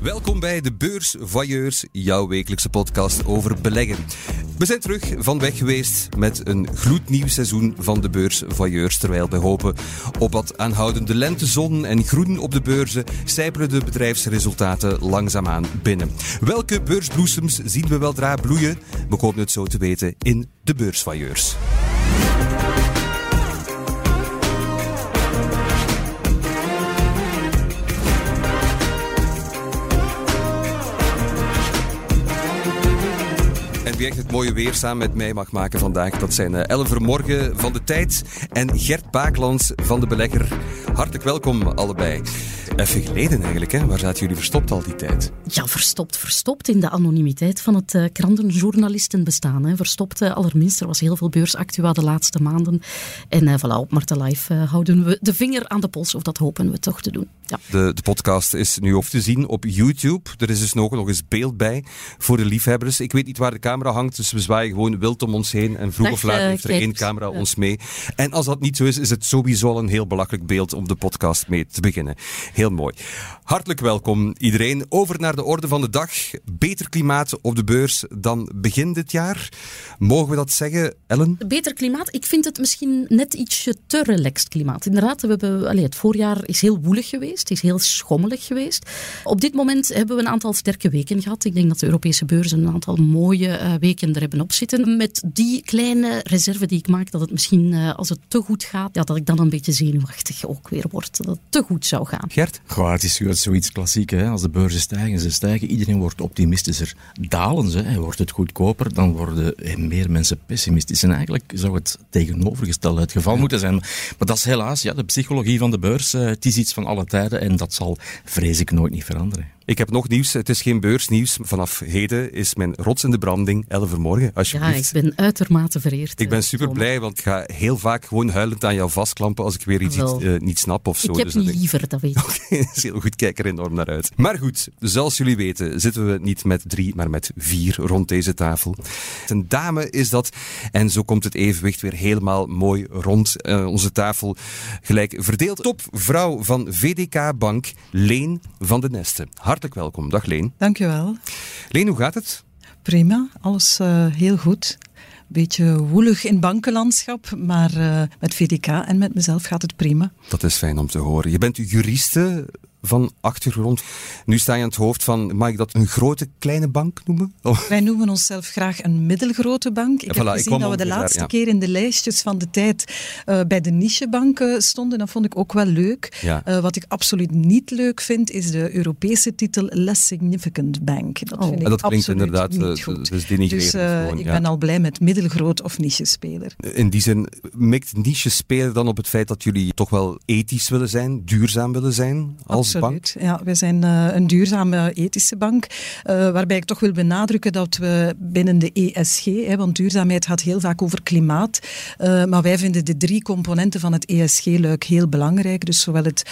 Welkom bij de Beurs Voyeurs, jouw wekelijkse podcast over beleggen. We zijn terug van weg geweest met een gloednieuw seizoen van de Beurs Voyeurs. Terwijl we hopen op wat aanhoudende lentezon en groen op de beurzen, sijpelen de bedrijfsresultaten langzaamaan binnen. Welke beursbloesems zien we weldra bloeien? We komen het zo te weten in de Beurs Voyeurs. Echt het mooie weer samen met mij mag maken vandaag, dat zijn uh, Elle Vermorgen van de Tijd en Gert Baaklands van de Belegger. Hartelijk welkom allebei. Even geleden eigenlijk, hè? waar zaten jullie verstopt al die tijd? Ja, verstopt, verstopt in de anonimiteit van het uh, krantenjournalistenbestaan. Hè. Verstopt uh, allerminst, er was heel veel beursactua de laatste maanden. En uh, voilà, op Marten Live houden we de vinger aan de pols, of dat hopen we toch te doen. Ja. De, de podcast is nu ook te zien op YouTube. Er is dus nog, nog eens beeld bij voor de liefhebbers. Ik weet niet waar de camera hangt, dus we zwaaien gewoon wild om ons heen. En vroeg of laat eh, heeft er één camera ons mee. En als dat niet zo is, is het sowieso al een heel belachelijk beeld om de podcast mee te beginnen. Heel mooi. Hartelijk welkom iedereen. Over naar de orde van de dag. Beter klimaat op de beurs dan begin dit jaar. Mogen we dat zeggen, Ellen? Beter klimaat, ik vind het misschien net ietsje te relaxed klimaat. Inderdaad, we hebben, allee, het voorjaar is heel woelig geweest, is heel schommelig geweest. Op dit moment hebben we een aantal sterke weken gehad. Ik denk dat de Europese beurzen een aantal mooie eh, weken er hebben op zitten. Met die kleine reserve die ik maak, dat het misschien eh, als het te goed gaat, ja, dat ik dan een beetje zenuwachtig ook weer word. Dat het te goed zou gaan. Gert? Goh, het is zoiets klassiek. Hè? Als de beurzen stijgen, ze stijgen. Iedereen wordt optimistischer. Dalen ze, hè? wordt het goedkoper, dan worden meer mensen pessimistisch. En eigenlijk zou het tegenovergestelde het geval moeten zijn. Maar dat is helaas ja, de psychologie van de beurs. Eh, Het is iets van alle tijden en dat zal, vrees ik, nooit niet veranderen. Ik heb nog nieuws. Het is geen beursnieuws. Vanaf heden is mijn rots in de branding. Elle Vermorgen, Ja, alsjeblieft. ik ben uitermate vereerd. Ik ben eh, super blij, want ik ga heel vaak gewoon huilend aan jou vastklampen als ik weer iets eh, niet snap of zo. Ik heb Dus ik- liever, dat weet ik. dat is heel goed, kijk er enorm naar uit. Maar goed, zoals jullie weten zitten we niet met drie, maar met vier rond deze tafel. Een dame is dat en zo komt het evenwicht weer helemaal mooi rond eh, onze tafel gelijk verdeeld. Topvrouw van VDK Bank, Leen van de Nesten. Hartelijk welkom. Dag Leen. Dankjewel. Leen, hoe gaat het? Prima, alles eh, heel goed. Beetje woelig in bankenlandschap, maar eh, met VDK en met mezelf gaat het prima. Dat is fijn om te horen. Je bent juriste van achtergrond. Nu sta je aan het hoofd van, mag ik dat een grote, kleine bank noemen? Oh. Wij noemen onszelf graag een middelgrote bank. Ik Ja, heb voilà, ik gezien dat we de daar, laatste ja. keer in de lijstjes van de tijd eh, bij de nichebanken stonden. Dat vond ik ook wel leuk. Ja. Eh, wat ik absoluut niet leuk vind, is de Europese titel Less Significant Bank. Dat Oh. vind ik En dat klinkt inderdaad, niet eh, goed. dus Dus gewoon, ik ja. ben al blij met middelgroot of niche-speler. In die zin, mikt niche spelen dan op het feit dat jullie toch wel ethisch willen zijn, duurzaam willen zijn als bank? Absoluut. Ja, wij zijn eh, een duurzame ethische bank, eh, waarbij ik toch wil benadrukken dat we binnen de ESG, hè, want duurzaamheid gaat heel vaak over klimaat, eh, maar wij vinden de drie componenten van het ESG-luik heel belangrijk. Dus zowel het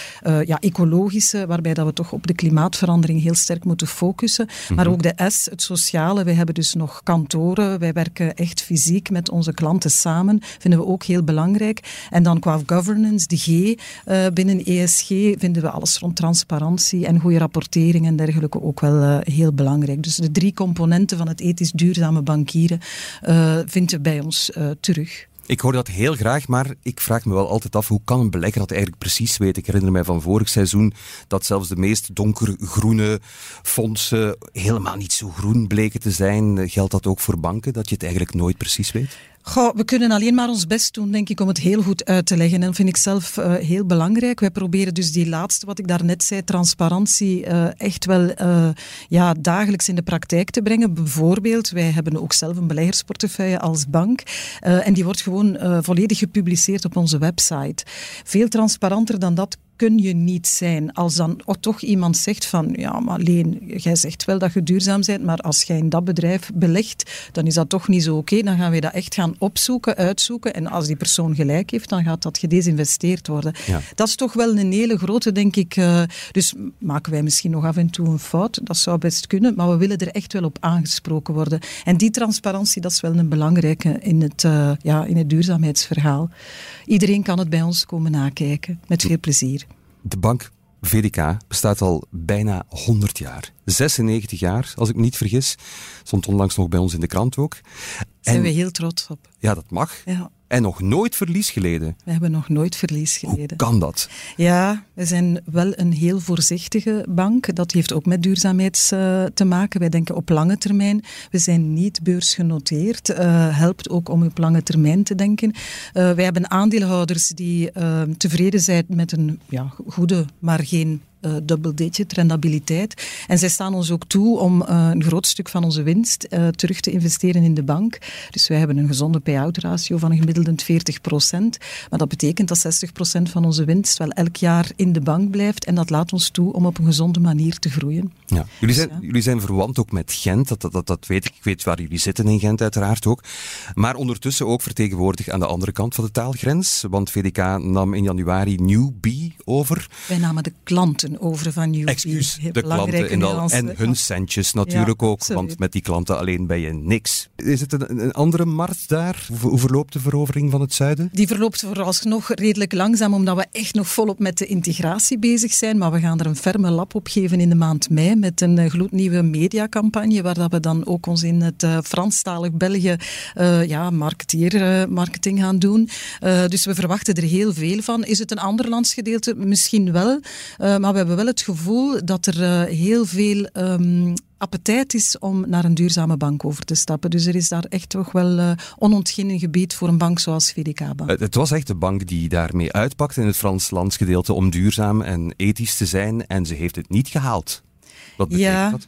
ja, ecologische, waarbij dat we toch op de klimaatverandering heel sterk moeten focussen, maar ook de S, het sociale. Wij hebben dus nog kantoren, wij werken echt fysiek met onze klanten samen, vinden we ook heel belangrijk. En dan qua governance, de G binnen ESG, vinden we alles rond transparantie en goede rapportering en dergelijke ook wel eh, heel belangrijk. Dus de drie componenten van het ethisch duurzame bankieren eh, vinden we bij ons eh, terug. Ik hoor dat heel graag, maar ik vraag me wel altijd af, hoe kan een belegger dat eigenlijk precies weten? Ik herinner mij van vorig seizoen dat zelfs de meest donkergroene fondsen helemaal niet zo groen bleken te zijn. Geldt dat ook voor banken, dat je het eigenlijk nooit precies weet? We kunnen alleen maar ons best doen, denk ik, om het heel goed uit te leggen. En dat vind ik zelf eh, heel belangrijk. Wij proberen dus die laatste, wat ik daarnet zei, transparantie, eh, echt wel eh, ja, dagelijks in de praktijk te brengen. Bijvoorbeeld, wij hebben ook zelf een beleggersportefeuille als bank. en die wordt gewoon volledig gepubliceerd op onze website. Veel transparanter dan dat kun je niet zijn. Als dan ook toch iemand zegt van, ja, maar Leen, jij zegt wel dat je duurzaam bent, maar als jij in dat bedrijf belegt, dan is dat toch niet zo oké. Dan gaan we dat echt gaan opzoeken, uitzoeken. En als die persoon gelijk heeft, dan gaat dat gedesinvesteerd worden. Ja. Dat is toch wel een hele grote, denk ik. eh, dus maken wij misschien nog af en toe een fout. Dat zou best kunnen, maar we willen er echt wel op aangesproken worden. En die transparantie, dat is wel een belangrijke in het, eh, ja, in het duurzaamheidsverhaal. Iedereen kan het bij ons komen nakijken, met veel plezier. De bank VDK bestaat al bijna 100 jaar. 96 jaar, als ik me niet vergis. Stond onlangs nog bij ons in de krant ook. Daar zijn we heel trots op. Ja, dat mag. Ja. En nog nooit verlies geleden. We hebben nog nooit verlies geleden. Hoe kan dat? Ja, we zijn wel een heel voorzichtige bank. Dat heeft ook met duurzaamheid uh, te maken. Wij denken op lange termijn. We zijn niet beursgenoteerd. Uh, helpt ook om op lange termijn te denken. Uh, wij hebben aandeelhouders die tevreden zijn met een ja, goede, maar geen uh, double-digit rendabiliteit. En zij staan ons ook toe om uh, een groot stuk van onze winst uh, terug te investeren in de bank. Dus wij hebben een gezonde payout ratio van gemiddeld 40 procent. Maar dat betekent dat 60 procent van onze winst wel elk jaar in de bank blijft. En dat laat ons toe om op een gezonde manier te groeien. Ja. Jullie, zijn, jullie zijn verwant ook met Gent, dat, dat, dat weet ik. Ik weet waar jullie zitten in Gent uiteraard ook. Maar ondertussen ook vertegenwoordigd aan de andere kant van de taalgrens. Want VDK nam in januari Newbie over. Wij namen de klanten over van Newbie. Excuus, de klanten in al, en hun centjes natuurlijk ja, ook, absoluut. want met die klanten alleen ben je niks. Is het een, een andere markt daar? Hoe, hoe, verloopt de verovering van het zuiden? Die verloopt vooralsnog redelijk langzaam, omdat we echt nog volop met de integratie bezig zijn. Maar we gaan er een ferme lap op geven in de maand mei met een uh, gloednieuwe mediacampagne, waar dat we dan ook ons in het uh, Franstalig België uh, ja, marketeer, marketing gaan doen. dus we verwachten er heel veel van. Is het een ander landsgedeelte? Misschien wel. maar we hebben wel het gevoel dat er uh, heel veel um, appetijt is om naar een duurzame bank over te stappen. Dus er is daar echt toch wel uh, onontginnen gebied voor een bank zoals VDK Bank. Het was echt de bank die daarmee uitpakte in het Frans landsgedeelte om duurzaam en ethisch te zijn en ze heeft het niet gehaald. Wat betekent ja. dat?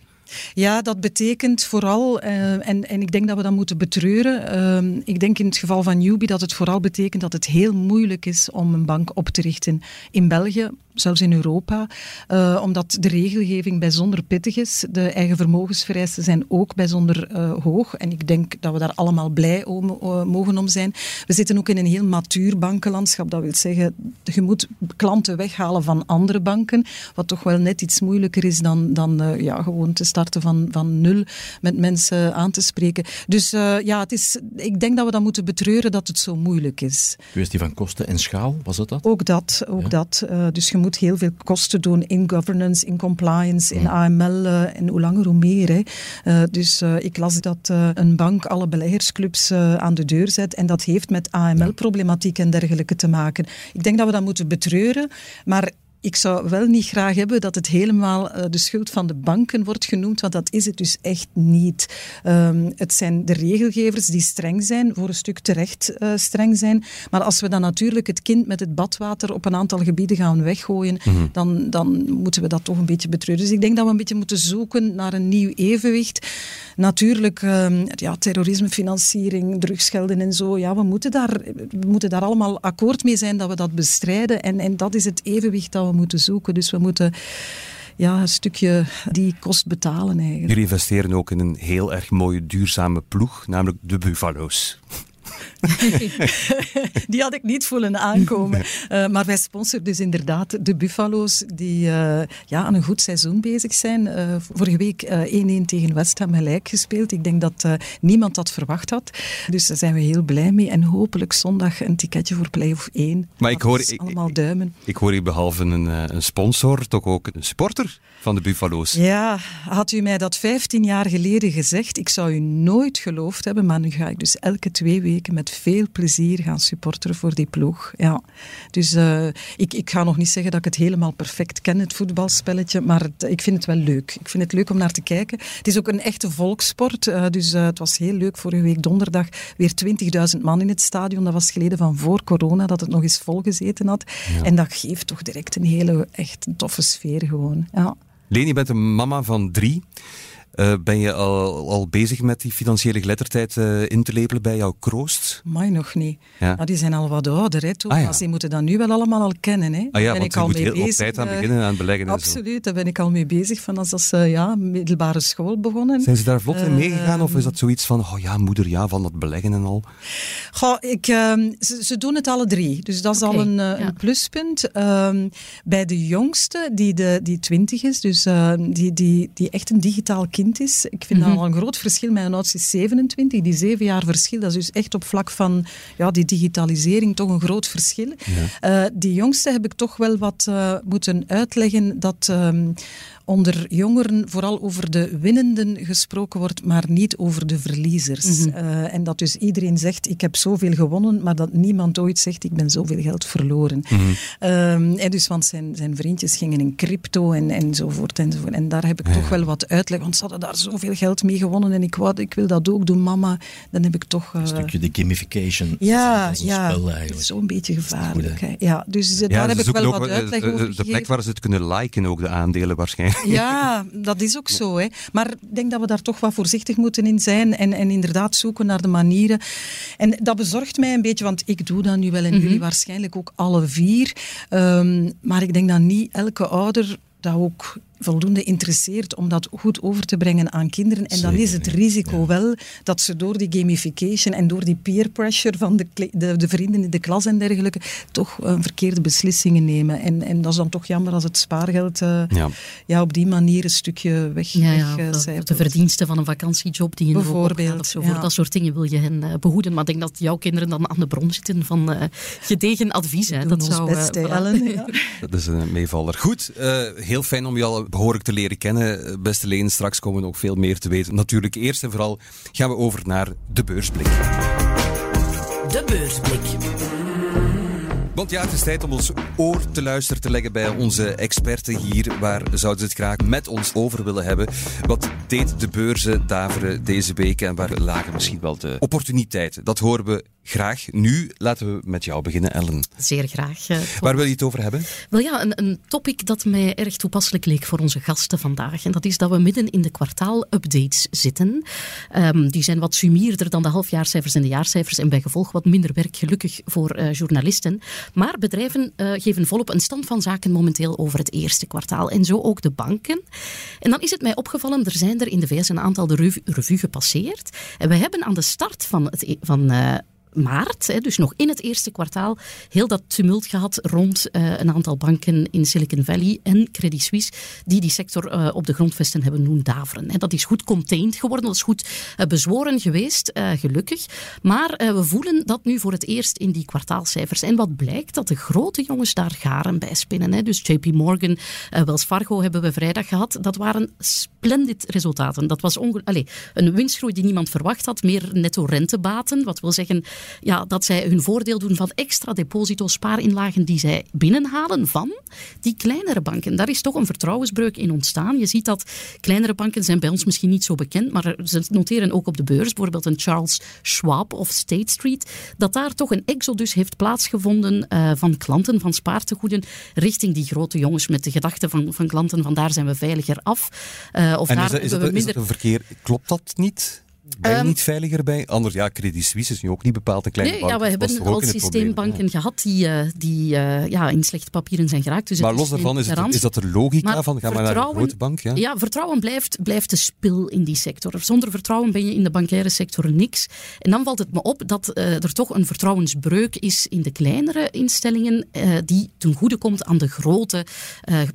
Ja, dat betekent vooral, uh, en, en ik denk dat we dat moeten betreuren. Uh, ik denk in het geval van Newbie dat het vooral betekent dat het heel moeilijk is om een bank op te richten in België, zelfs in Europa, uh, omdat de regelgeving bijzonder pittig is. De eigen vermogensvereisten zijn ook bijzonder hoog. En ik denk dat we daar allemaal blij om, mogen om zijn. We zitten ook in een heel matuur bankenlandschap. Dat wil zeggen, je moet klanten weghalen van andere banken, wat toch wel net iets moeilijker is dan, dan ja, gewoon te starten van, van nul met mensen aan te spreken. Dus ja, het is, ik denk dat we dat moeten betreuren dat het zo moeilijk is. Kwestie van kosten en schaal, was het dat? Ook dat, ook ja. dat. dus je moet heel veel kosten doen in governance, in compliance, in AML uh, en hoe langer hoe meer. Hè. Dus ik las dat een bank alle beleggersclubs aan de deur zet en dat heeft met AML-problematiek en dergelijke te maken. Ik denk dat we dat moeten betreuren, maar ik zou wel niet graag hebben dat het helemaal uh, de schuld van de banken wordt genoemd, want dat is het dus echt niet. Um, het zijn de regelgevers die streng zijn, voor een stuk terecht uh, streng zijn. Maar als we dan natuurlijk het kind met het badwater op een aantal gebieden gaan weggooien, mm -hmm. dan, dan moeten we dat toch een beetje betreuren. Dus ik denk dat we een beetje moeten zoeken naar een nieuw evenwicht. Natuurlijk, um, ja, terrorisme, financiering, drugsgelden en zo. Ja, we moeten, daar, we moeten daar allemaal akkoord mee zijn dat we dat bestrijden. En, en dat is het evenwicht dat we moeten zoeken. Dus we moeten ja, een stukje die kost betalen eigenlijk. Jullie investeren ook in een heel erg mooie duurzame ploeg, namelijk de Buffalo's. die had ik niet voelen aankomen. Uh, maar wij sponsoren dus inderdaad de Buffalo's die uh, ja, aan een goed seizoen bezig zijn. Uh, vorige week 1-1 tegen West Ham gelijk gespeeld. Ik denk dat niemand dat verwacht had. Dus daar zijn we heel blij mee. En hopelijk zondag een ticketje voor play-off 1. Maar ik hoor, ik, allemaal duimen. Ik, ik hoor hier behalve een, een sponsor toch ook een supporter van de Buffalo's. Ja, had u mij dat 15 jaar geleden gezegd, ik zou u nooit geloofd hebben. Maar nu ga ik dus elke twee weken met veel plezier gaan supporteren voor die ploeg. Ja. Dus uh, ik, ik ga nog niet zeggen dat ik het helemaal perfect ken, het voetbalspelletje, maar het, ik vind het wel leuk. Ik vind het leuk om naar te kijken. Het is ook een echte volkssport, uh, dus uh, het was heel leuk vorige week donderdag weer 20.000 man in het stadion. Dat was geleden van voor corona, dat het nog eens volgezeten had. Ja. En dat geeft toch direct een hele, echt een toffe sfeer gewoon. Ja. Leni, je bent een mama van drie. Uh, ben je al, al bezig met die financiële geletterdheid uh, in te lepelen bij jouw kroost? Maar nog niet. Ja. Nou, die zijn al wat ouder, hè, Thomas. Ah, ja. Die moeten dat nu wel allemaal al kennen. Hè. Ah, ja, ben want ik al moet mee heel bezig, op tijd aan beginnen aan beleggen. Absoluut, daar ben ik al mee bezig van als ze ja, middelbare school begonnen. Zijn ze daar vlot in meegegaan of is dat zoiets van, oh ja, moeder, ja, van dat beleggen en al? Goh, ik, uh, ze, ze, doen het alle drie, dus dat is okay. al een, uh, ja. een pluspunt. bij de jongste, die, de, die twintig is, dus die, die, die echt een digitaal kind kind is. Ik vind dat Mhm. al een groot verschil. Mijn oudste is 27, die zeven jaar verschil. Dat is dus echt op vlak van ja, die digitalisering toch een groot verschil. Eh, die jongste heb ik toch wel wat eh, moeten uitleggen dat ehm, onder jongeren vooral over de winnenden gesproken wordt, maar niet over de verliezers. Eh, en dat dus iedereen zegt, ik heb zoveel gewonnen, maar dat niemand ooit zegt, ik ben zoveel geld verloren. Ehm, en dus, want zijn, zijn vriendjes gingen in crypto en, enzovoort, enzovoort. En daar heb ik toch wel wat uitleg, want ze hadden daar zoveel geld mee gewonnen en ik, wou, ik wil dat ook doen, mama. Dan heb ik toch... eh, Een stukje de gamification. ja, ja, zo'n beetje gevaarlijk. goed. Ja, dus eh, Ja, daar heb ik wel wat eh, uitleg eh, over De plek waar ze het kunnen liken, ook de aandelen waarschijnlijk. Ja, dat is ook zo. Hè. Maar ik denk dat we daar toch wat voorzichtig moeten in zijn en, en inderdaad zoeken naar de manieren. En dat bezorgt mij een beetje, want ik doe dat nu wel en jullie waarschijnlijk ook alle vier. Ehm, maar ik denk dat niet elke ouder dat ook voldoende interesseert om dat goed over te brengen aan kinderen. En dan is het risico wel dat ze door die gamification en door die peer pressure van de, de, de vrienden in de klas en dergelijke toch eh, verkeerde beslissingen nemen. En, en dat is dan toch jammer als het spaargeld eh, Ja. ja, op die manier een stukje weg, Ja, ja, weg, eh, of de, verdiensten van een vakantiejob die in de hoop Bijvoorbeeld, of zo. Voor dat soort dingen wil je hen eh, behoeden. Maar ik denk dat jouw kinderen dan aan de bron zitten van eh, gedegen advies. Hè. Dat zou, best. Ellen. Ja. Dat is een meevaller. Goed, eh, heel fijn om je al behoorlijk te leren kennen. Eh, Beste Leen, straks komen we nog veel meer te weten. Natuurlijk, eerst en vooral gaan we over naar de beursblik. De beursblik. Want ja, het is tijd om ons oor te luisteren te leggen bij onze experten hier. Waar zouden ze het graag met ons over willen hebben? Wat deed de beurzen daveren deze week en waar lagen misschien wel de opportuniteiten? Dat horen we graag. Nu laten we met jou beginnen, Ellen. Zeer graag. eh. Waar wil je het over hebben? Wel ja, een, een topic dat mij erg toepasselijk leek voor onze gasten vandaag. En dat is dat we midden in de kwartaal-updates zitten. Ehm, die zijn wat sumierder dan de halfjaarcijfers en de jaarcijfers. En bij gevolg wat minder werk, gelukkig, voor eh, journalisten. Maar bedrijven eh, geven volop een stand van zaken momenteel over het eerste kwartaal. En zo ook de banken. En dan is het mij opgevallen, er zijn er in de VS een aantal de revu, revue gepasseerd. En we hebben aan de start van het... e- Van, maart, dus nog in het eerste kwartaal, heel dat tumult gehad rond eh, een aantal banken in Silicon Valley en Credit Suisse, die die sector eh, op de grondvesten hebben doen daveren. Hè. Dat is goed contained geworden, dat is goed eh, bezworen geweest, gelukkig. Maar we voelen dat nu voor het eerst in die kwartaalcijfers. En wat blijkt, dat de grote jongens daar garen bij spinnen. Dus JP Morgan, Wells Fargo hebben we vrijdag gehad. Dat waren splendid resultaten. Dat was Allee, een winstgroei die niemand verwacht had, meer netto rentebaten. Wat wil zeggen ja, dat zij hun voordeel doen van extra deposito spaarinlagen die zij binnenhalen van die kleinere banken. Daar is toch een vertrouwensbreuk in ontstaan. Je ziet dat kleinere banken zijn bij ons misschien niet zo bekend, maar ze noteren ook op de beurs, bijvoorbeeld een Charles Schwab of State Street, dat daar toch een exodus heeft plaatsgevonden eh, van klanten van spaartegoeden richting die grote jongens met de gedachte van, van klanten van daar zijn we veiliger af. Eh, of En daar is dat, is, minder... dat een verkeer? Klopt dat niet? Ben je Ehm, niet veiliger bij? Anders, ja, Credit Suisse is nu ook niet bepaald een kleine Nee, bank. ja, we hebben al systeembanken gehad die, eh, die eh, ja, in slechte papieren zijn geraakt. Dus Maar los daarvan, is, het, is dat de logica Maar van, ga maar naar een grote bank? Ja? Ja, vertrouwen blijft, blijft de spil in die sector. Zonder vertrouwen ben je in de bankaire sector niks. En dan valt het me op dat eh, er toch een vertrouwensbreuk is in de kleinere instellingen, die ten goede komt aan de grote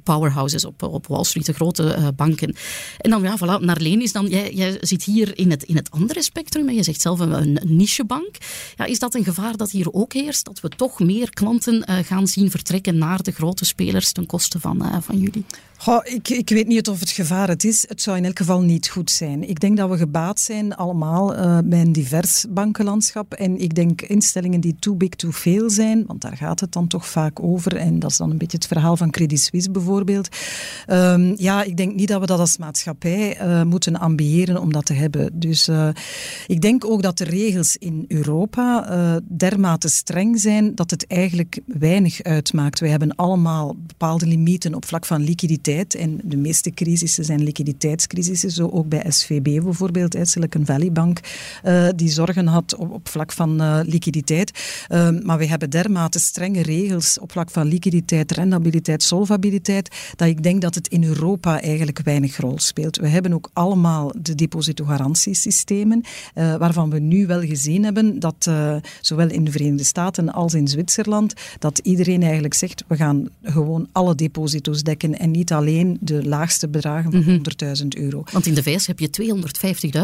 powerhouses op, op Wall Street, de grote banken. En dan, ja, voilà, Narleen is dan, jij, jij zit hier in het, in het andere spectrum, en je zegt zelf een, nichebank. Ja, is dat een gevaar dat hier ook heerst? Dat we toch meer klanten eh, gaan zien vertrekken naar de grote spelers ten koste van, eh, van jullie? Goh, ik, ik weet niet of het gevaar het is. Het zou in elk geval niet goed zijn. Ik denk dat we gebaat zijn allemaal eh, bij een divers bankenlandschap. En ik denk instellingen die too big to fail zijn, want daar gaat het dan toch vaak over. En dat is dan een beetje het verhaal van Credit Suisse bijvoorbeeld. Ehm, ja, ik denk niet dat we dat als maatschappij moeten ambiëren om dat te hebben. Dus eh, ik denk ook dat de regels in Europa eh, dermate streng zijn dat het eigenlijk weinig uitmaakt. Wij hebben allemaal bepaalde limieten op vlak van liquiditeit. En de meeste crisissen zijn liquiditeitscrisissen. Zo ook bij SVB bijvoorbeeld, hè, Silicon Valley Bank, eh, die zorgen had op, vlak van liquiditeit. Ehm, maar we hebben dermate strenge regels op vlak van liquiditeit, rendabiliteit, solvabiliteit, dat ik denk dat het in Europa eigenlijk weinig rol speelt. We hebben ook allemaal de depositogarantiesystemen systemen, uh, waarvan we nu wel gezien hebben dat uh, zowel in de Verenigde Staten als in Zwitserland, dat iedereen eigenlijk zegt, we gaan gewoon alle deposito's dekken en niet alleen de laagste bedragen van mm -hmm. 100.000 euro. Want in de VS heb je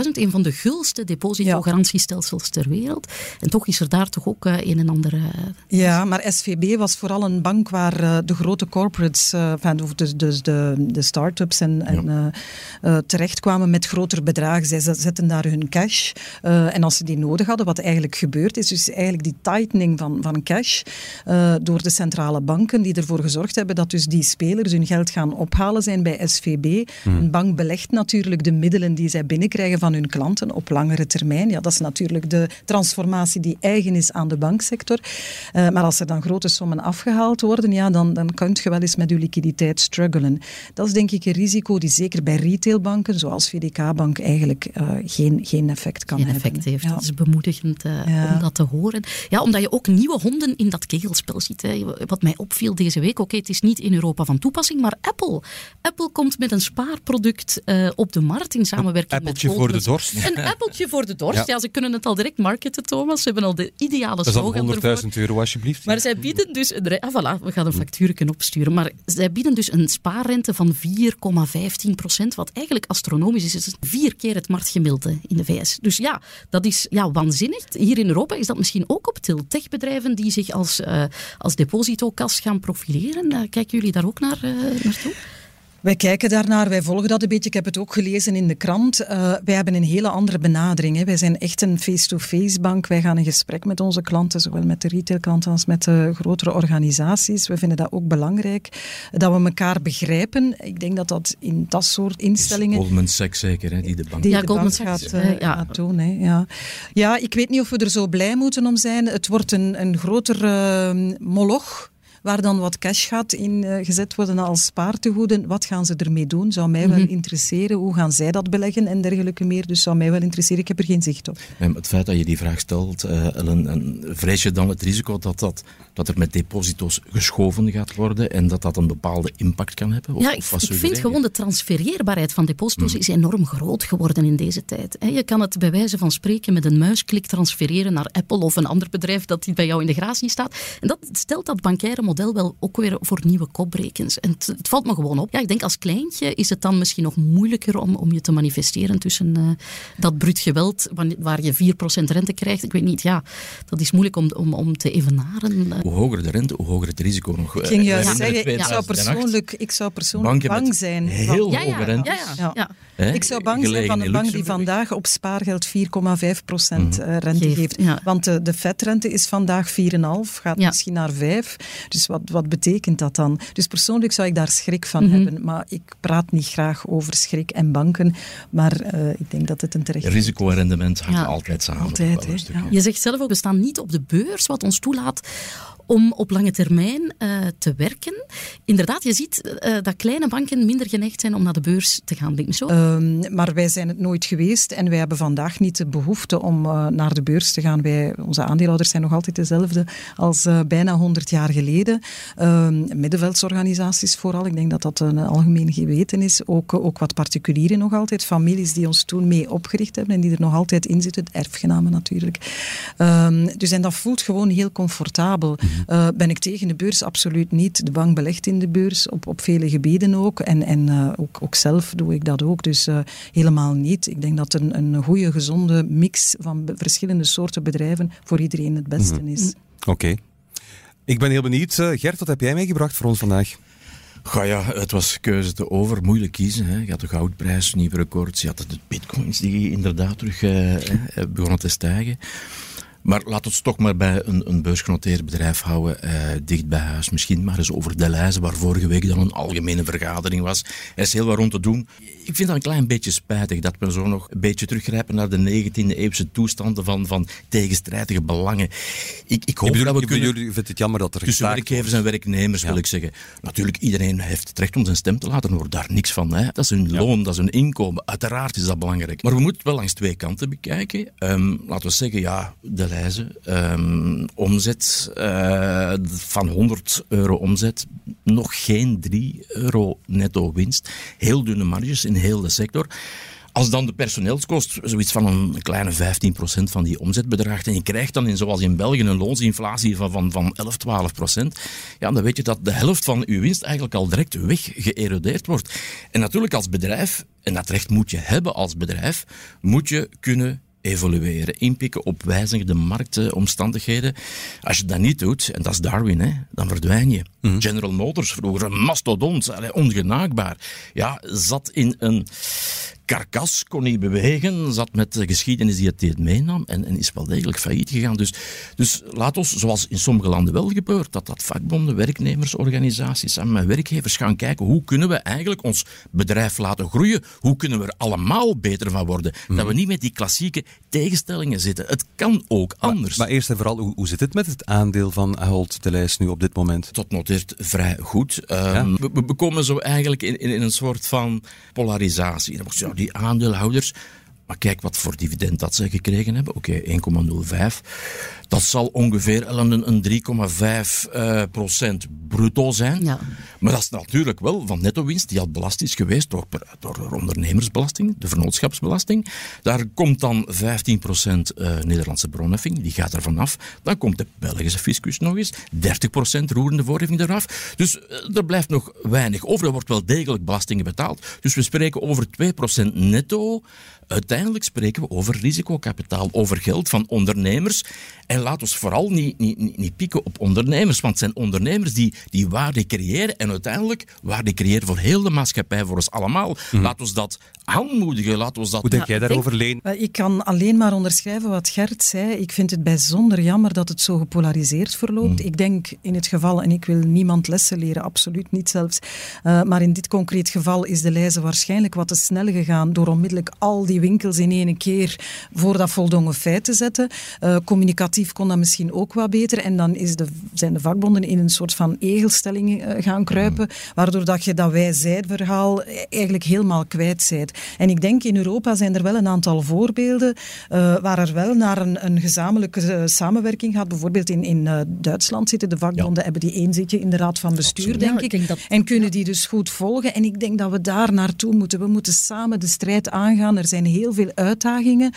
250.000, een van de gulste depositogarantiestelsels ter wereld. En toch is er daar toch ook uh, een en ander... ja, maar SVB was vooral een bank waar de grote corporates, of dus, dus de, de start-ups en, en ja. uh, terechtkwamen met grotere bedragen. Zij zetten daar hun cash. Uh, en als ze die nodig hadden, wat eigenlijk gebeurd is, dus eigenlijk die tightening van, van cash uh, door de centrale banken, die ervoor gezorgd hebben dat dus die spelers hun geld gaan ophalen zijn bij SVB. Hmm. Een bank belegt natuurlijk de middelen die zij binnenkrijgen van hun klanten op langere termijn. Ja, dat is natuurlijk de transformatie die eigen is aan de banksector. maar als er dan grote sommen afgehaald worden, ja, dan, dan kunt je wel eens met je liquiditeit struggelen. Dat is denk ik een risico die zeker bij retailbanken, zoals VDK-bank, eigenlijk uh, geen, geen effect kan geen hebben. effect heeft. Ja. Dat is bemoedigend uh, ja. om dat te horen. Ja, omdat je ook nieuwe honden in dat kegelspel ziet. Hè. Wat mij opviel deze week, oké, okay, het is niet in Europa van toepassing, maar Apple. Apple komt met een spaarproduct uh, op de markt in samenwerking met Een voor de dorst. Een appeltje voor de dorst. Ja. ja. ze kunnen het al direct marketen, Thomas. Ze hebben al de ideale slogan Dat is 100.000 euro, alsjeblieft. Maar zij bieden dus... Een, ah, voilà, we gaan een factuur opsturen. Maar zij bieden dus een spaarrente van 4,15 procent, wat eigenlijk astronomisch is. Het is vier keer het marktgemiddelde in de VS. Dus ja, dat is ja, waanzinnig. Hier in Europa is dat misschien ook op til. Techbedrijven die zich als, uh, als depositokas gaan profileren, uh, kijken jullie daar ook naar, uh, naartoe? Wij kijken daarnaar, wij volgen dat een beetje. Ik heb het ook gelezen in de krant. Uh, wij hebben een hele andere benadering. Hè. Wij zijn echt een face-to-face bank. Wij gaan in gesprek met onze klanten, zowel met de retailklanten als met de grotere organisaties. We vinden dat ook belangrijk, dat we elkaar begrijpen. Ik denk dat dat in dat soort instellingen... Goldman Sachs zeker, hè, die de bank, die ja, de Goldman bank Sachs gaat, uh, ja. gaat doen. Hè. Ja. ja, ik weet niet of we er zo blij moeten om zijn. Het wordt een, een groter uh, moloch waar dan wat cash gaat in uh, gezet worden als spaartegoeden. Wat gaan ze ermee doen? Zou mij wel interesseren. Hoe gaan zij dat beleggen en dergelijke meer? Dus zou mij wel interesseren. Ik heb er geen zicht op. Het feit dat je die vraag stelt, uh, Ellen, en vrees je dan het risico dat, dat, dat er met deposito's geschoven gaat worden en dat dat een bepaalde impact kan hebben? Of, ja, ik, ik vind gewoon de transfereerbaarheid van deposito's mm. is enorm groot geworden in deze tijd. Je kan het bij wijze van spreken met een muisklik transfereren naar Apple of een ander bedrijf dat bij jou in de gratie staat. En dat stelt dat bankaire model wel ook weer voor nieuwe kopbrekens. En het, het, valt me gewoon op. Ja, ik denk als kleintje is het dan misschien nog moeilijker om, om je te manifesteren tussen uh, dat bruut geweld, waar je 4% rente krijgt. Ik weet niet, ja, dat is moeilijk om, om, om te evenaren. Hoe hoger de rente, hoe hoger het risico nog. Ik ging juist zeggen, ik zou persoonlijk, ik zou persoonlijk bang zijn. Heel van, hoge rente. Ja, ja, ik zou bang zijn van een bank die vandaag op spaargeld 4,5% mm. rente geeft. Want de, de vetrente is vandaag 4,5, gaat misschien naar 5. Dus wat, wat betekent dat dan? Dus persoonlijk zou ik daar schrik van mm -hmm. hebben. Maar ik praat niet graag over schrik en banken. Maar uh, ik denk dat het een terecht... Risico en rendement hangt altijd samen. Altijd, ja. Je zegt zelf ook, we staan niet op de beurs, wat ons toelaat om op lange termijn uh, te werken. Inderdaad, je ziet uh, dat kleine banken minder geneigd zijn om naar de beurs te gaan. Denk ik zo? Um, maar wij zijn het nooit geweest en wij hebben vandaag niet de behoefte om uh, naar de beurs te gaan. Wij, onze aandeelhouders zijn nog altijd dezelfde als bijna 100 jaar geleden. Um, middenveldsorganisaties vooral, ik denk dat dat een algemeen geweten is. Ook, ook wat particulieren nog altijd, families die ons toen mee opgericht hebben en die er nog altijd in zitten, erfgenamen natuurlijk. Um, dus en dat voelt gewoon heel comfortabel. Uh, ben ik tegen de beurs? Absoluut niet. De bank belegt in de beurs, op, op vele gebieden ook. En, en uh, ook, ook zelf doe ik dat ook. Dus uh, helemaal niet. Ik denk dat een, een goede, gezonde mix van verschillende soorten bedrijven voor iedereen het beste mm -hmm. is. Oké. Okay. Ik ben heel benieuwd. Gert, wat heb jij meegebracht voor ons vandaag? Ga ja, het was keuze te over, moeilijk kiezen. Hè. Je had de goudprijs, nieuwe records, je had de bitcoins die inderdaad terug eh, begonnen te stijgen. Maar laten we het toch maar bij een, een beursgenoteerd bedrijf houden, eh, dicht bij huis. Misschien maar eens over Deleuze, waar vorige week dan een algemene vergadering was. Er is heel wat rond te doen. Ik vind dat een klein beetje spijtig dat we zo nog een beetje teruggrijpen naar de 19e eeuwse toestanden van, van tegenstrijdige belangen. Ik, ik hoop bedoel, dat we kunnen... Jullie vindt het jammer dat er Tussen werkgevers en werknemers ja. wil ik zeggen. Natuurlijk, iedereen heeft het recht om zijn stem te laten horen. Daar niks van. Hè. Dat is hun ja. loon, dat is hun inkomen. Uiteraard is dat belangrijk. Maar we moeten het wel langs twee kanten bekijken. Um, laten we zeggen, ja, Deleuze Um, omzet uh, van 100 euro omzet, nog geen 3 euro netto winst. Heel dunne marges in heel de sector. Als dan de personeelskost zoiets van een kleine 15% van die omzet bedraagt en je krijgt dan in, zoals in België een loonsinflatie van, van, van 11, 12%, ja, dan weet je dat de helft van uw winst eigenlijk al direct weggeërodeerd wordt. En natuurlijk als bedrijf, en dat recht moet je hebben als bedrijf, moet je kunnen evolueren, inpikken op wijzigende marktomstandigheden. Als je dat niet doet, en dat is Darwin, hè, dan verdwijn je. General Motors, vroeger een mastodont, ongenaakbaar, ja, zat in een karkas, kon niet bewegen, zat met de geschiedenis die het deed meenam en, en is wel degelijk failliet gegaan. Dus, dus laat ons, zoals in sommige landen wel gebeurt, dat dat vakbonden, werknemersorganisaties samen met werkgevers gaan kijken hoe kunnen we eigenlijk ons bedrijf laten groeien, hoe kunnen we er allemaal beter van worden. Dat we niet met die klassieke tegenstellingen zitten. Het kan ook anders. Maar, eerst en vooral, hoe, hoe zit het met het aandeel van Ahold de Lijst nu op dit moment? Dat noteert vrij goed. Um, we, we, komen zo eigenlijk in, in, in een soort van polarisatie. Ja, die aandeelhouders. Maar kijk wat voor dividend dat ze gekregen hebben. Oké, okay, 1,05. Dat zal ongeveer een, een 3,5 uh, procent bruto zijn. Ja. Maar dat is natuurlijk wel van netto winst die al belast is geweest door, door de ondernemersbelasting, de vennootschapsbelasting. Daar komt dan 15 procent uh, Nederlandse bronheffing, die gaat er vanaf. Dan komt de Belgische fiscus nog eens, 30 procent roerende voorheffing eraf. Dus uh, er blijft nog weinig over. Er wordt wel degelijk belastingen betaald. Dus we spreken over 2 procent netto. Uiteindelijk spreken we over risicokapitaal, over geld van ondernemers. En laat ons vooral niet, niet, niet pieken op ondernemers, want het zijn ondernemers die, die waarde creëren en uiteindelijk waarde creëren voor heel de maatschappij, voor ons allemaal. Mm. Laat ons dat aanmoedigen, laat ons dat... Hoe denk jij daarover, Leen? Ik kan alleen maar onderschrijven wat Gert zei. Ik vind het bijzonder jammer dat het zo gepolariseerd verloopt. Mm. Ik denk in het geval, en ik wil niemand lessen leren, absoluut niet zelfs, uh, maar in dit concreet geval is de lijze waarschijnlijk wat te snel gegaan door onmiddellijk al die winkels in één keer voor dat voldongen feit te zetten. Uh, kon dat misschien ook wat beter. En dan is de, zijn de vakbonden in een soort van egelstelling uh, gaan kruipen, waardoor dat je dat wij-zij-verhaal eigenlijk helemaal kwijt bent. En ik denk in Europa zijn er wel een aantal voorbeelden uh, waar er wel naar een, een gezamenlijke samenwerking gaat. Bijvoorbeeld in, in Duitsland zitten de vakbonden, ja. hebben die één zitje in de raad van bestuur, Absoluut. denk ja, ik. ik denk dat... En kunnen die dus goed volgen. En ik denk dat we daar naartoe moeten. We moeten samen de strijd aangaan. Er zijn heel veel uitdagingen.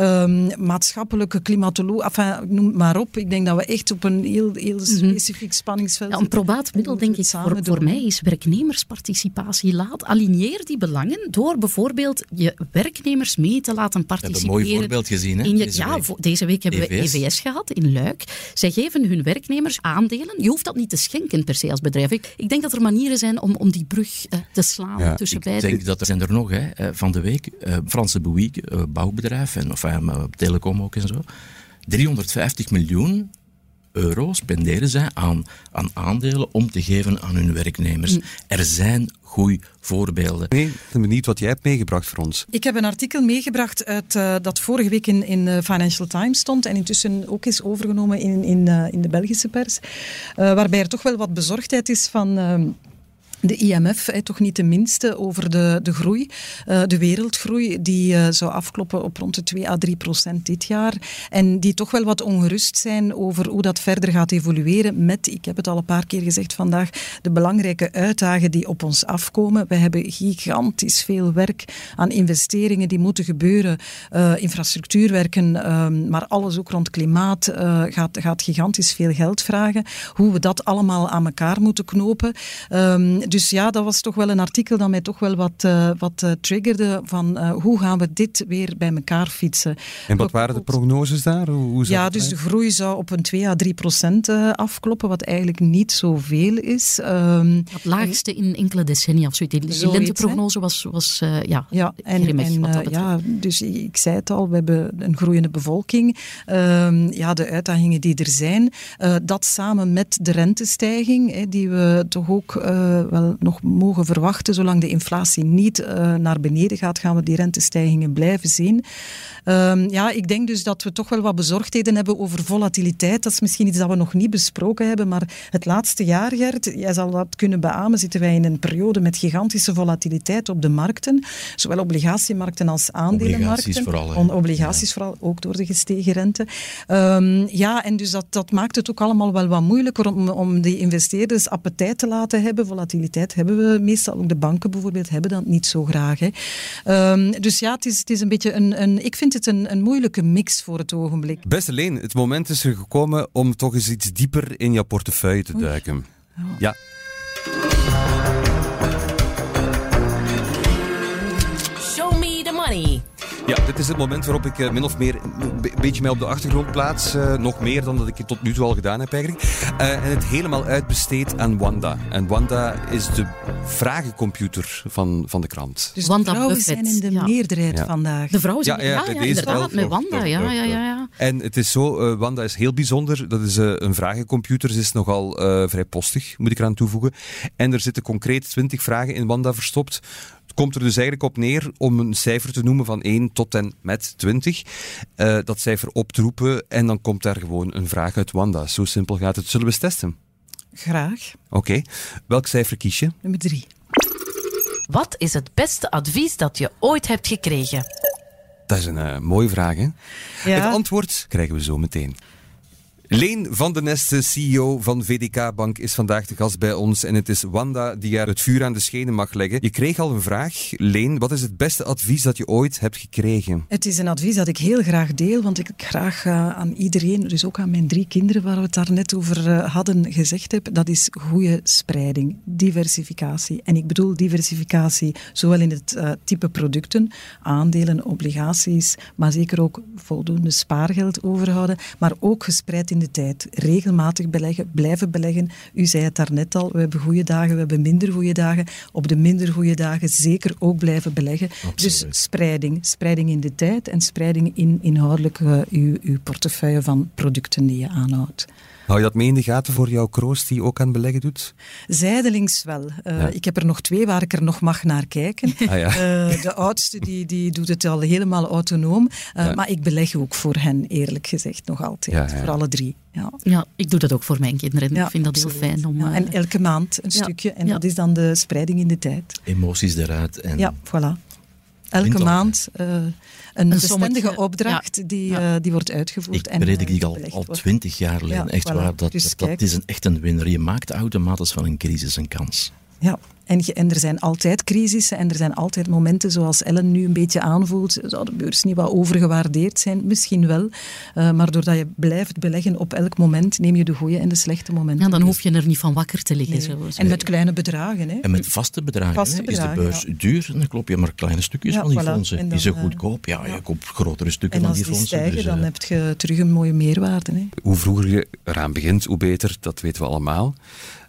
Um, maatschappelijke klimatologie, enfin, noem maar op. Ik denk dat we echt op een heel, heel specifiek spanningsveld ja, Een probaat middel, denk ik, voor, voor mij is werknemersparticipatie. Laat, aligneer die belangen door bijvoorbeeld je werknemers mee te laten participeren. We hebben een mooi voorbeeld gezien, hè? Je, deze ja, week. deze week hebben EVS. we EVS gehad in Luik. Zij geven hun werknemers aandelen. Je hoeft dat niet te schenken per se als bedrijf. Ik, ik denk dat er manieren zijn om, om die brug uh, te slaan ja, tussen ik beiden. Ik denk dat er zijn er nog, hè, van de week. Uh, Franse Bouygues, uh, bouwbedrijf, en, of uh, telecom ook en zo. 350 miljoen euro spenderen zij aan, aan aandelen om te geven aan hun werknemers. Mm. Er zijn goede voorbeelden. Nee, ik ben benieuwd wat jij hebt meegebracht voor ons. Ik heb een artikel meegebracht uit, uh, dat vorige week in, in uh, Financial Times stond en intussen ook is overgenomen in, in, uh, in de Belgische pers, waarbij er toch wel wat bezorgdheid is van ehm, de IMF, hè, toch niet de minste, over de, de groei, uh, de wereldgroei, die uh, zou afkloppen op rond de 2 à 3 procent dit jaar. En die toch wel wat ongerust zijn over hoe dat verder gaat evolueren met, ik heb het al een paar keer gezegd vandaag, de belangrijke uitdagingen die op ons afkomen. We hebben gigantisch veel werk aan investeringen die moeten gebeuren, uh, infrastructuurwerken, maar alles ook rond klimaat gaat, gaat gigantisch veel geld vragen. Hoe we dat allemaal aan elkaar moeten knopen. Dus ja, dat was toch wel een artikel dat mij toch wel wat, uh, wat uh, triggerde van uh, hoe gaan we dit weer bij elkaar fietsen. En wat waren de prognoses daar? Hoe, hoe ja, dus de groei zou op een 2 à 3 procent afkloppen, wat eigenlijk niet zoveel is. Um, het laagste in enkele decennia of zoiets. De lenteprognose was, was ja, ja, en, en ja, dus ik zei het al, we hebben een groeiende bevolking. Um, ja, de uitdagingen die er zijn, dat samen met de rentestijging, hè, die we toch ook wel nog mogen verwachten. Zolang de inflatie niet uh, naar beneden gaat, gaan we die rentestijgingen blijven zien. Um, ja, ik denk dus dat we toch wel wat bezorgdheden hebben over volatiliteit. Dat is misschien iets dat we nog niet besproken hebben, maar het laatste jaar, Gert, jij zal dat kunnen beamen, zitten wij in een periode met gigantische volatiliteit op de markten. Zowel obligatiemarkten als aandelenmarkten. Obligaties vooral. Obligaties ja. vooral, ook door de gestegen rente. Um, ja, en dus dat, dat maakt het ook allemaal wel wat moeilijker om, om die investeerders appetijt te laten hebben, volatiliteit volatiliteit hebben we meestal, ook de banken bijvoorbeeld, hebben dat niet zo graag. Hè. Ehm, dus ja, het is, het is een beetje een, een ik vind het een, een moeilijke mix voor het ogenblik. Beste Leen, het moment is er gekomen om toch eens iets dieper in jouw portefeuille te duiken. Ja. Ja, dit is het moment waarop ik eh, min of meer een be- beetje mij op de achtergrond plaats. eh, nog meer dan dat ik het tot nu toe al gedaan heb eigenlijk. Eh, en het helemaal uitbesteed aan Wanda. En Wanda is de vragencomputer van, van de krant. Dus Wanda de vrouwen Buffett, zijn in de ja. meerderheid Ja. vandaag. De vrouw is Ja, ja, ja, ja, bij ja, deze inderdaad, wel. met Wanda. Ja, ja, ja, ja. En het is zo, eh, Wanda is heel bijzonder. Dat is eh, een vragencomputer. Ze is nogal eh, vrij postig, moet ik eraan toevoegen. En er zitten concreet 20 vragen in Wanda verstopt. Komt er dus eigenlijk op neer om een cijfer te noemen van 1 tot en met 20. Eh, dat cijfer op te roepen en dan komt daar gewoon een vraag uit Wanda. Zo simpel gaat het. Zullen we eens testen? Graag. Oké. Welk cijfer kies je? Nummer drie. Wat is het beste advies dat je ooit hebt gekregen? Dat is een eh, mooie vraag, hè? Ja. Het antwoord krijgen we zo meteen. Leen van den Neste, CEO van VDK Bank, is vandaag de gast bij ons. En het is Wanda die haar het vuur aan de schenen mag leggen. Je kreeg al een vraag. Leen, wat is het beste advies dat je ooit hebt gekregen? Het is een advies dat ik heel graag deel, want ik graag eh, aan iedereen, dus ook aan mijn drie kinderen waar we het daar net over eh, hadden gezegd heb, dat is goede spreiding, diversificatie. En ik bedoel diversificatie zowel in het eh, type producten, aandelen, obligaties, maar zeker ook voldoende spaargeld overhouden, maar ook gespreid in de tijd. Regelmatig beleggen, blijven beleggen. U zei het daarnet al, we hebben goede dagen, we hebben minder goede dagen. Op de minder goede dagen zeker ook blijven beleggen. Dus spreiding. Spreiding in de tijd en spreiding in inhoudelijk eh, uw, uw portefeuille van producten die je aanhoudt. Hou je dat mee in de gaten voor jouw kroost die ook aan beleggen doet? Zijdelings wel. Eh, Ja. Ik heb er nog twee waar ik er nog mag naar kijken. Ah, ja. Eh, de oudste die, die doet het al helemaal autonoom. Eh, Ja. Maar ik beleg ook voor hen, eerlijk gezegd, nog altijd. Ja, ja. Voor alle drie. Ja. Ja, ik doe dat ook voor mijn kinderen. Ja, ik vind dat heel fijn om... Ja, en elke maand een ja, stukje. En ja. dat is dan de spreiding in de tijd. Emoties eruit. En Ja, voilà. Elke maand eh, een, bestendige opdracht die, ja. eh, die wordt uitgevoerd. ik en, predik eh, die al, belegd al wordt. twintig jaar alleen. Ja, echt voilà. waar, dat, Dus dat, is een, echt een winnaar. Je maakt automatisch van een crisis een kans. Ja, en, je- en er zijn altijd crisissen en er zijn altijd momenten zoals Ellen nu een beetje aanvoelt. Zou de beurs niet wat overgewaardeerd zijn? Misschien wel. Eh, maar doordat je blijft beleggen op elk moment, neem je de goede en de slechte momenten. ja, dan hoef je er niet van wakker te liggen. Nee. En met kleine bedragen. Hè. En met vaste bedragen Vaste hè, bedragen, is de beurs ja. duur. En dan klop je maar kleine stukjes Ja, van die voilà. fondsen. En die zijn dan, eh, goedkoop. Ja, ja. je koopt grotere stukken En van als die die fondsen. stijgen, dus, dan eh, heb je terug een mooie meerwaarde. Hè. Hoe vroeger je eraan begint, hoe beter. Dat weten we allemaal.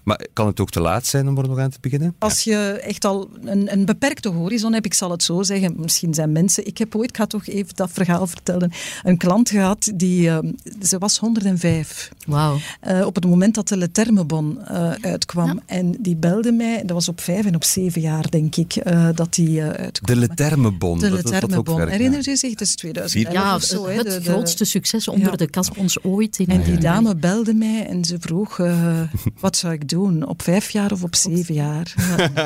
Maar kan het ook te laat zijn om er nog aan te beginnen? Als je echt al een, een beperkte horizon hebt, ik zal het zo zeggen, misschien zijn mensen... Ik heb ooit, ik ga toch even dat verhaal vertellen, een klant gehad, die, eh, ze was 105. Wauw. Eh, op het moment dat de Letermebon eh uitkwam. Ja. En die belde mij, dat was op vijf en op zeven jaar, denk ik, eh, dat die eh, uitkwam. De Letermebon. De dat- dat- dat Letermebon. Herinnert u zich? Dat is 2011 Ja, of zo. het de- de- grootste succes onder Ja. de kasbons ooit. In En die dame belde mij en ze vroeg, eh, wat zou ik doen? Op vijf jaar of op zeven jaar?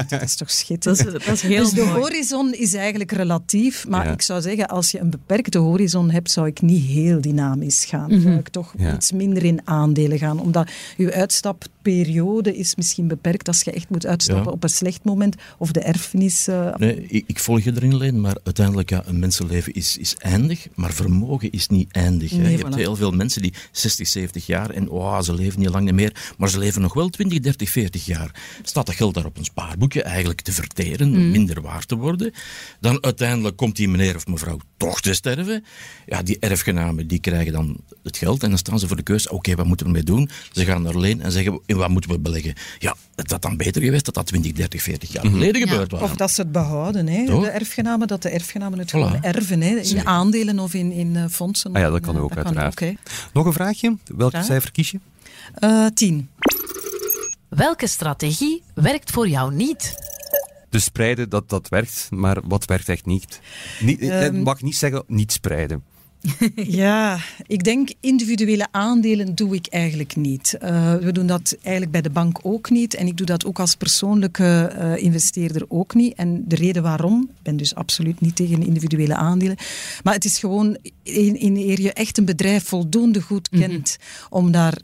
Dat is toch Dat schitterend. is, dat is heel dus de mooi. horizon is eigenlijk relatief, maar Ja. ik zou zeggen, als je een beperkte horizon hebt, zou ik niet heel dynamisch gaan. Mhm. Zou ik toch Ja. iets minder in aandelen gaan, omdat je uitstapperiode is misschien beperkt als je echt moet uitstappen Ja. op een slecht moment, of de erfenis... eh, Nee, ik, ik volg je erin, Leen, maar uiteindelijk, ja, een mensenleven is, is eindig, maar vermogen is niet eindig. Nee, je voilà. hebt heel veel mensen die 60, 70 jaar en oh, ze leven niet lang niet meer, maar ze leven nog wel 20, 30, 40 jaar. Staat dat geld daar op een spaarboekje eigenlijk te verteren, minder waard te worden? Dan uiteindelijk komt die meneer of mevrouw toch te sterven. Ja, die erfgenamen die krijgen dan het geld en dan staan ze voor de keuze, oké, wat moeten we ermee doen? Ze gaan naar Leen en zeggen, in wat moeten we beleggen? Ja, het had dan beter geweest dat dat 20, 30, 40 jaar geleden Ja. gebeurd was. Of dat ze het behouden, hè, Toch? de erfgenamen, dat de erfgenamen het Voilà. gewoon erven, hè, in Zeker. aandelen of in, in eh, fondsen. Ah ja, dat kan ook, uiteraard. ook. Nog een vraagje? Welk Ja. cijfer kies je? Eh, tien. Welke strategie werkt voor jou niet? Dus spreiden, dat, dat werkt, maar wat werkt echt niet? niet Ehm. Ik mag niet zeggen niet spreiden. Ja, ik denk individuele aandelen doe ik eigenlijk niet. Eh, we doen dat eigenlijk bij de bank ook niet. En ik doe dat ook als persoonlijke eh, investeerder ook niet. En de reden waarom, ik ben dus absoluut niet tegen individuele aandelen. Maar het is gewoon, in, in eer je echt een bedrijf voldoende goed kent om daar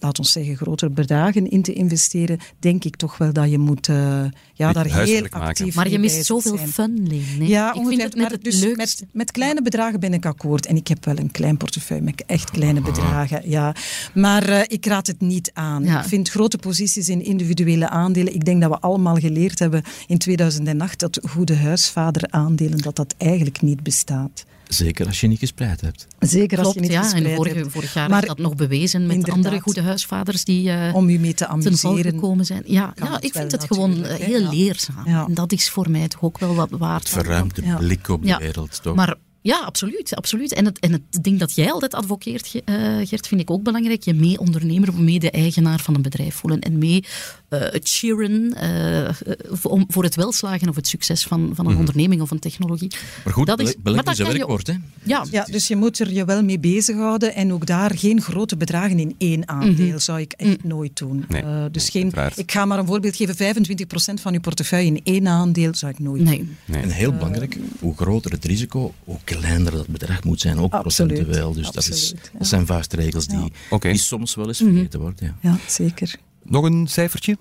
laat ons zeggen, grotere bedragen in te investeren, denk ik toch wel dat je moet uh, ja, daar heel actief Maar je mist zoveel zijn. fun, Leen. hè. Ja, ik vind het het dus met, met kleine bedragen ben ik akkoord. En ik heb wel een klein portefeuille met echt kleine bedragen. Ja. Maar eh, ik raad het niet aan. Ja. Ik vind grote posities in individuele aandelen. Ik denk dat we allemaal geleerd hebben in 2008 dat goede huisvader aandelen, dat dat eigenlijk niet bestaat. Zeker als je niet gespreid hebt. Zeker als Klopt, je niet ja. En gespreid vorige, hebt. vorig jaar Maar is dat nog bewezen met andere goede huisvaders die eh, Om u mee te ten val amuseren. gekomen zijn. Ja, ja het ik vind het gewoon eh, heel leerzaam. Ja. En dat is voor mij toch ook wel wat waard. Het verruimt de Ja. blik op de Ja. wereld, toch? Maar ja, absoluut. absoluut. En, het, en het ding dat jij altijd advoceert, eh, Gert, vind ik ook belangrijk. Je mee ondernemer, mee de eigenaar van een bedrijf voelen. En mee eh, het cheeren eh, voor- om- voor het welslagen of het succes van, van een onderneming of een technologie. maar goed, dat is- maar dat is je werkwoord, hè? Ja, Ja, dus je moet er je wel mee bezighouden en ook daar geen grote bedragen in één aandeel zou ik echt nooit doen. Nee, Eh, dus geen, uiteraard. ik ga maar een voorbeeld geven, 25% van je portefeuille in één aandeel zou ik nooit nee. doen. Nee. En heel belangrijk, hoe groter het risico, hoe kleiner dat bedrag moet zijn, ook Absoluut, procentueel. Dus dat, is, absoluut, ja. dat zijn vuistregels die, die soms wel eens vergeten worden. Ja. Ja, zeker. Nog een cijfertje?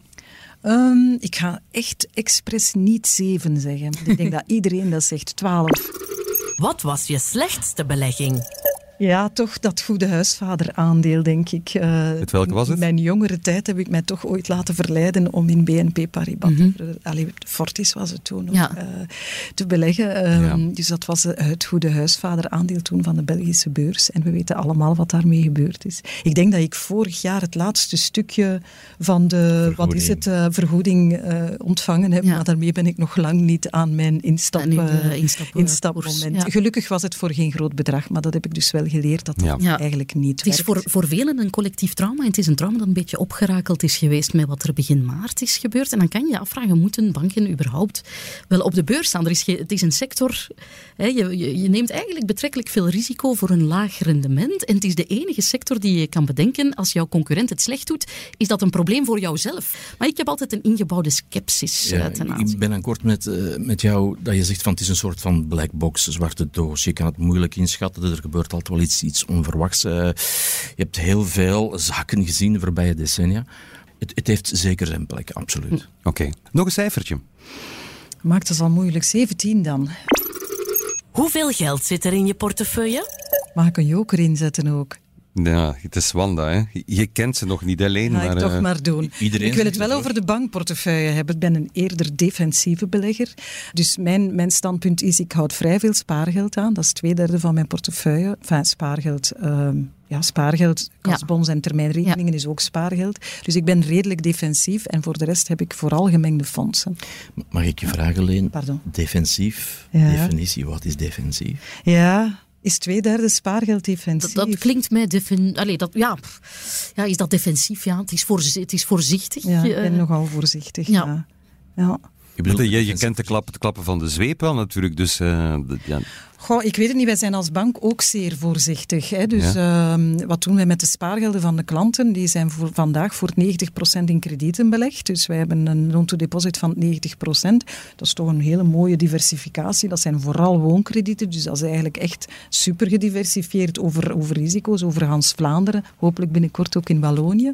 Ehm, ik ga echt expres niet 7 zeggen. Ik denk dat iedereen dat zegt 12. Wat was je slechtste belegging? Ja, toch dat goede huisvaderaandeel, denk ik. Eh, Het welke was het? In mijn jongere tijd heb ik mij toch ooit laten verleiden om in BNP Paribas, allee, Fortis was het toen Ja. eh, te beleggen. Ehm, Ja. Dus dat was het goede huisvaderaandeel toen van de Belgische beurs. En we weten allemaal wat daarmee gebeurd is. Ik denk dat ik vorig jaar het laatste stukje van de wat is het, eh, vergoeding eh, ontvangen heb. Ja. Maar daarmee ben ik nog lang niet aan mijn instap, instapmoment. Ja. Gelukkig was het voor geen groot bedrag, maar dat heb ik dus wel geleerd dat dat Ja. Eigenlijk niet Het is voor, voor velen een collectief trauma. En het is een trauma dat een beetje opgerakeld is geweest met wat er begin maart is gebeurd. En dan kan je je afvragen, moeten banken überhaupt wel op de beurs staan? Er is het is een sector, hè, je, je, je neemt eigenlijk betrekkelijk veel risico voor een laag rendement. En het is de enige sector die je kan bedenken, als jouw concurrent het slecht doet, is dat een probleem voor jouzelf. Maar ik heb altijd een ingebouwde sceptisch Ja, ten aanzien. ik ben akkoord met, eh, met jou dat je zegt van het is een soort van black box, zwarte doos. Je kan het moeilijk inschatten, er gebeurt altijd wel iets, iets onverwachts. Eh, je hebt heel veel zaken gezien de voorbije decennia. Het, het heeft zeker zijn plek, absoluut. Oké. Nog een cijfertje. Maakt het al moeilijk. 17 dan. Hoeveel geld zit er in je portefeuille? Mag ik een joker inzetten ook? Ja, het is Wanda, hè. Je kent ze nog niet alleen, Ga maar... ik toch eh, maar doen. iedereen ik wil het wel over de bankportefeuille hebben. Ik ben een eerder defensieve belegger. Dus mijn, mijn standpunt is, ik houd vrij veel spaargeld aan. Dat is twee derde van mijn portefeuille. Enfin, spaargeld... ehm, ja, spaargeld, kasbons en termijnrekeningen is ook spaargeld. Dus ik ben redelijk defensief en voor de rest heb ik vooral gemengde fondsen. Mag ik je vragen, Leen? Pardon. Defensief, Ja. definitie, wat is defensief? Ja, is twee derde spaargeld defensief? Dat, dat klinkt mij defen Allee, dat, ja, ja, is dat defensief? Ja, het is, het is voorzichtig. Ja, ik Eh, ben nogal voorzichtig. ja. Ja. Ja. Je bedoelt je, je defensief. kent de, klap, het klappen van de zweep wel natuurlijk, dus... eh, de- ja. Goh, ik weet het niet. Wij zijn als bank ook zeer voorzichtig. Hè. Dus ehm, wat doen wij met de spaargelden van de klanten? Die zijn voor vandaag voor 90% in kredieten belegd. Dus wij hebben een loan-to-deposit van 90%. Dat is toch een hele mooie diversificatie. Dat zijn vooral woonkredieten. Dus dat is eigenlijk echt super gediversifieerd over, over risico's, over Hans Vlaanderen. Hopelijk binnenkort ook in Wallonië.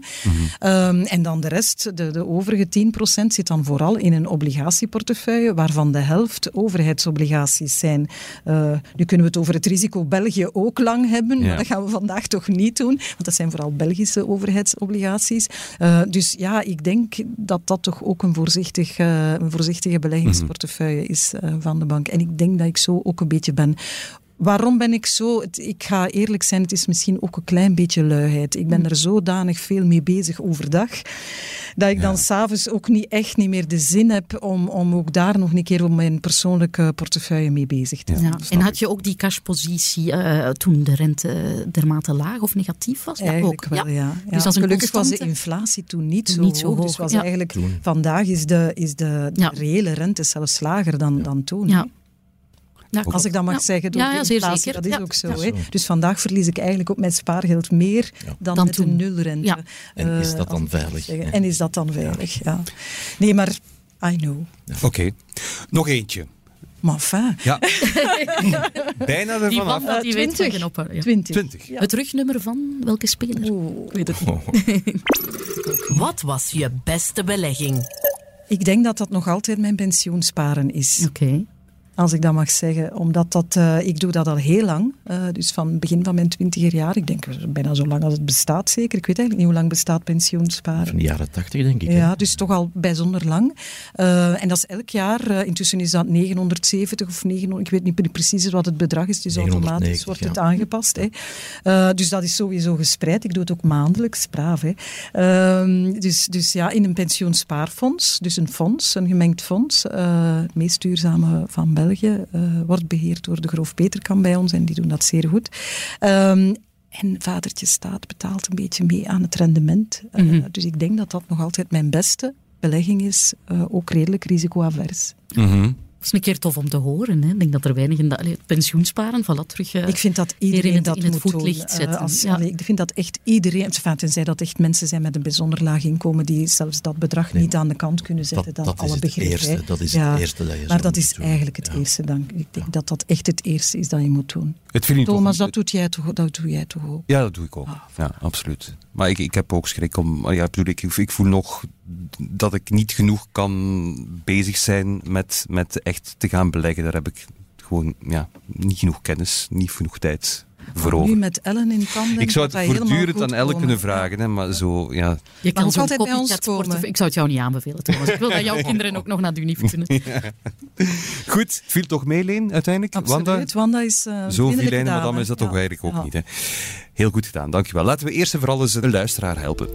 Ehm, en dan de rest, de, de overige 10% zit dan vooral in een obligatieportefeuille, waarvan de helft overheidsobligaties zijn. Eh, nu kunnen we het over het risico België ook lang hebben, Ja. maar dat gaan we vandaag toch niet doen, want dat zijn vooral Belgische overheidsobligaties. Eh, dus ja, ik denk dat dat toch ook een, voorzichtig, eh, een voorzichtige beleggingsportefeuille is eh, van de bank. En ik denk dat ik zo ook een beetje ben. Waarom ben ik zo? Het- Ik ga eerlijk zijn, het is misschien ook een klein beetje luiheid. Ik ben er zodanig veel mee bezig overdag, dat ik dan s'avonds ook niet echt niet meer de zin heb om, om ook daar nog een keer op mijn persoonlijke portefeuille mee bezig te zijn. Ja. En had je ook die cashpositie eh, toen de rente dermate laag of negatief was? Ja, Eigenlijk ook. wel, ja. ja. Dus dat is een Gelukkig was de inflatie toen niet zo Niet zo hoog. hoog, Dus was ja. eigenlijk, Toen. vandaag is de, is de, de Ja. reële rente zelfs lager dan, dan toen. Ja. Ja, Als ik dat mag Ja. zeggen, door Ja, de ja, zeer inflatie, zeker. dat is Ja. ook zo. Hè? Dus vandaag verlies ik eigenlijk op mijn spaargeld meer dan, Dan met toen. een nulrente. Ja. En is Eh, dat dan veilig? En is dat dan veilig, ja. Nee, maar I know. Oké. Nog eentje. Maar enfin, Ja. Bijna Die ervan af. Wanda, die weet 20. van genoppen. Ja. 20. 20. Het rugnummer van welke speler? Oeh, weet het niet. Wat was je beste belegging? Ik denk dat dat nog altijd mijn pensioensparen is. Oké. Als ik dat mag zeggen. Omdat dat, eh, ik doe dat al heel lang. eh, dus van het begin van mijn twintiger jaar. Ik denk bijna zo lang als het bestaat zeker. Ik weet eigenlijk niet hoe lang bestaat pensioensparen. Van de jaren tachtig, denk ik. hè. Ja, dus toch al bijzonder lang. Eh, en dat is elk jaar, intussen is dat 970 of 900, ik weet niet precies wat het bedrag is, dus automatisch 990, wordt ja. het aangepast. Hè. Dus dat is sowieso gespreid. Ik doe het ook maandelijks, braaf. Hè. Ehm, dus, dus ja, in een pensioenspaarfonds, dus een fonds, een gemengd fonds, het meest duurzame van België, eh, wordt beheerd door de Groof Peterkamp bij ons en die doen dat zeer goed. Ehm, en vadertje staat betaalt een beetje mee aan het rendement. Eh, Mhm. Dus ik denk dat dat nog altijd mijn beste belegging is. eh, ook redelijk risicoavers. Mhm. Dat is een keer tof om te horen. Hè. Ik denk dat er weinig in dat pensioensparen, voilà, terug... eh, Ik vind dat in iedereen het- dat in het moet voetlicht doen. zetten, Eh, als, ja. allee, ik vind dat echt iedereen, enfin, tenzij dat echt mensen zijn met een bijzonder laag inkomen die zelfs dat bedrag Nee. niet aan de kant kunnen zetten. Dat, dat, dat is alle eerste. hè. Dat is Ja, het eerste dat je Maar dat is doen. eigenlijk het Ja. eerste. Dan, ik denk dat dat echt het eerste is dat je moet doen. Het Thomas, dat, doet jij toch, dat doe jij toch ook? Ja, dat doe ik ook. Ja, absoluut. Maar ik, ik heb ook schrik om. Ja, bedoel, ik, ik voel nog dat ik niet genoeg kan bezig zijn met, met echt te gaan beleggen. Daar heb ik gewoon ja, niet genoeg kennis, niet genoeg tijd Nu met Ellen in tanden. Ik zou het voortdurend aan Elle komen. kunnen vragen, hè, maar zo, ja. Je kan ook zo'n altijd bij ons komen. Ik zou het jou niet aanbevelen, Thomas. Ik wil dat jouw kinderen ook nog naar de unief kunnen. Goed, het viel toch mee, Leen, uiteindelijk? Absoluut. Wanda? Wanda, is uh, Zo vilijne madame is dat toch eigenlijk ook niet. Hè? Heel goed gedaan, dankjewel. Laten we eerst en vooral eens een luisteraar helpen.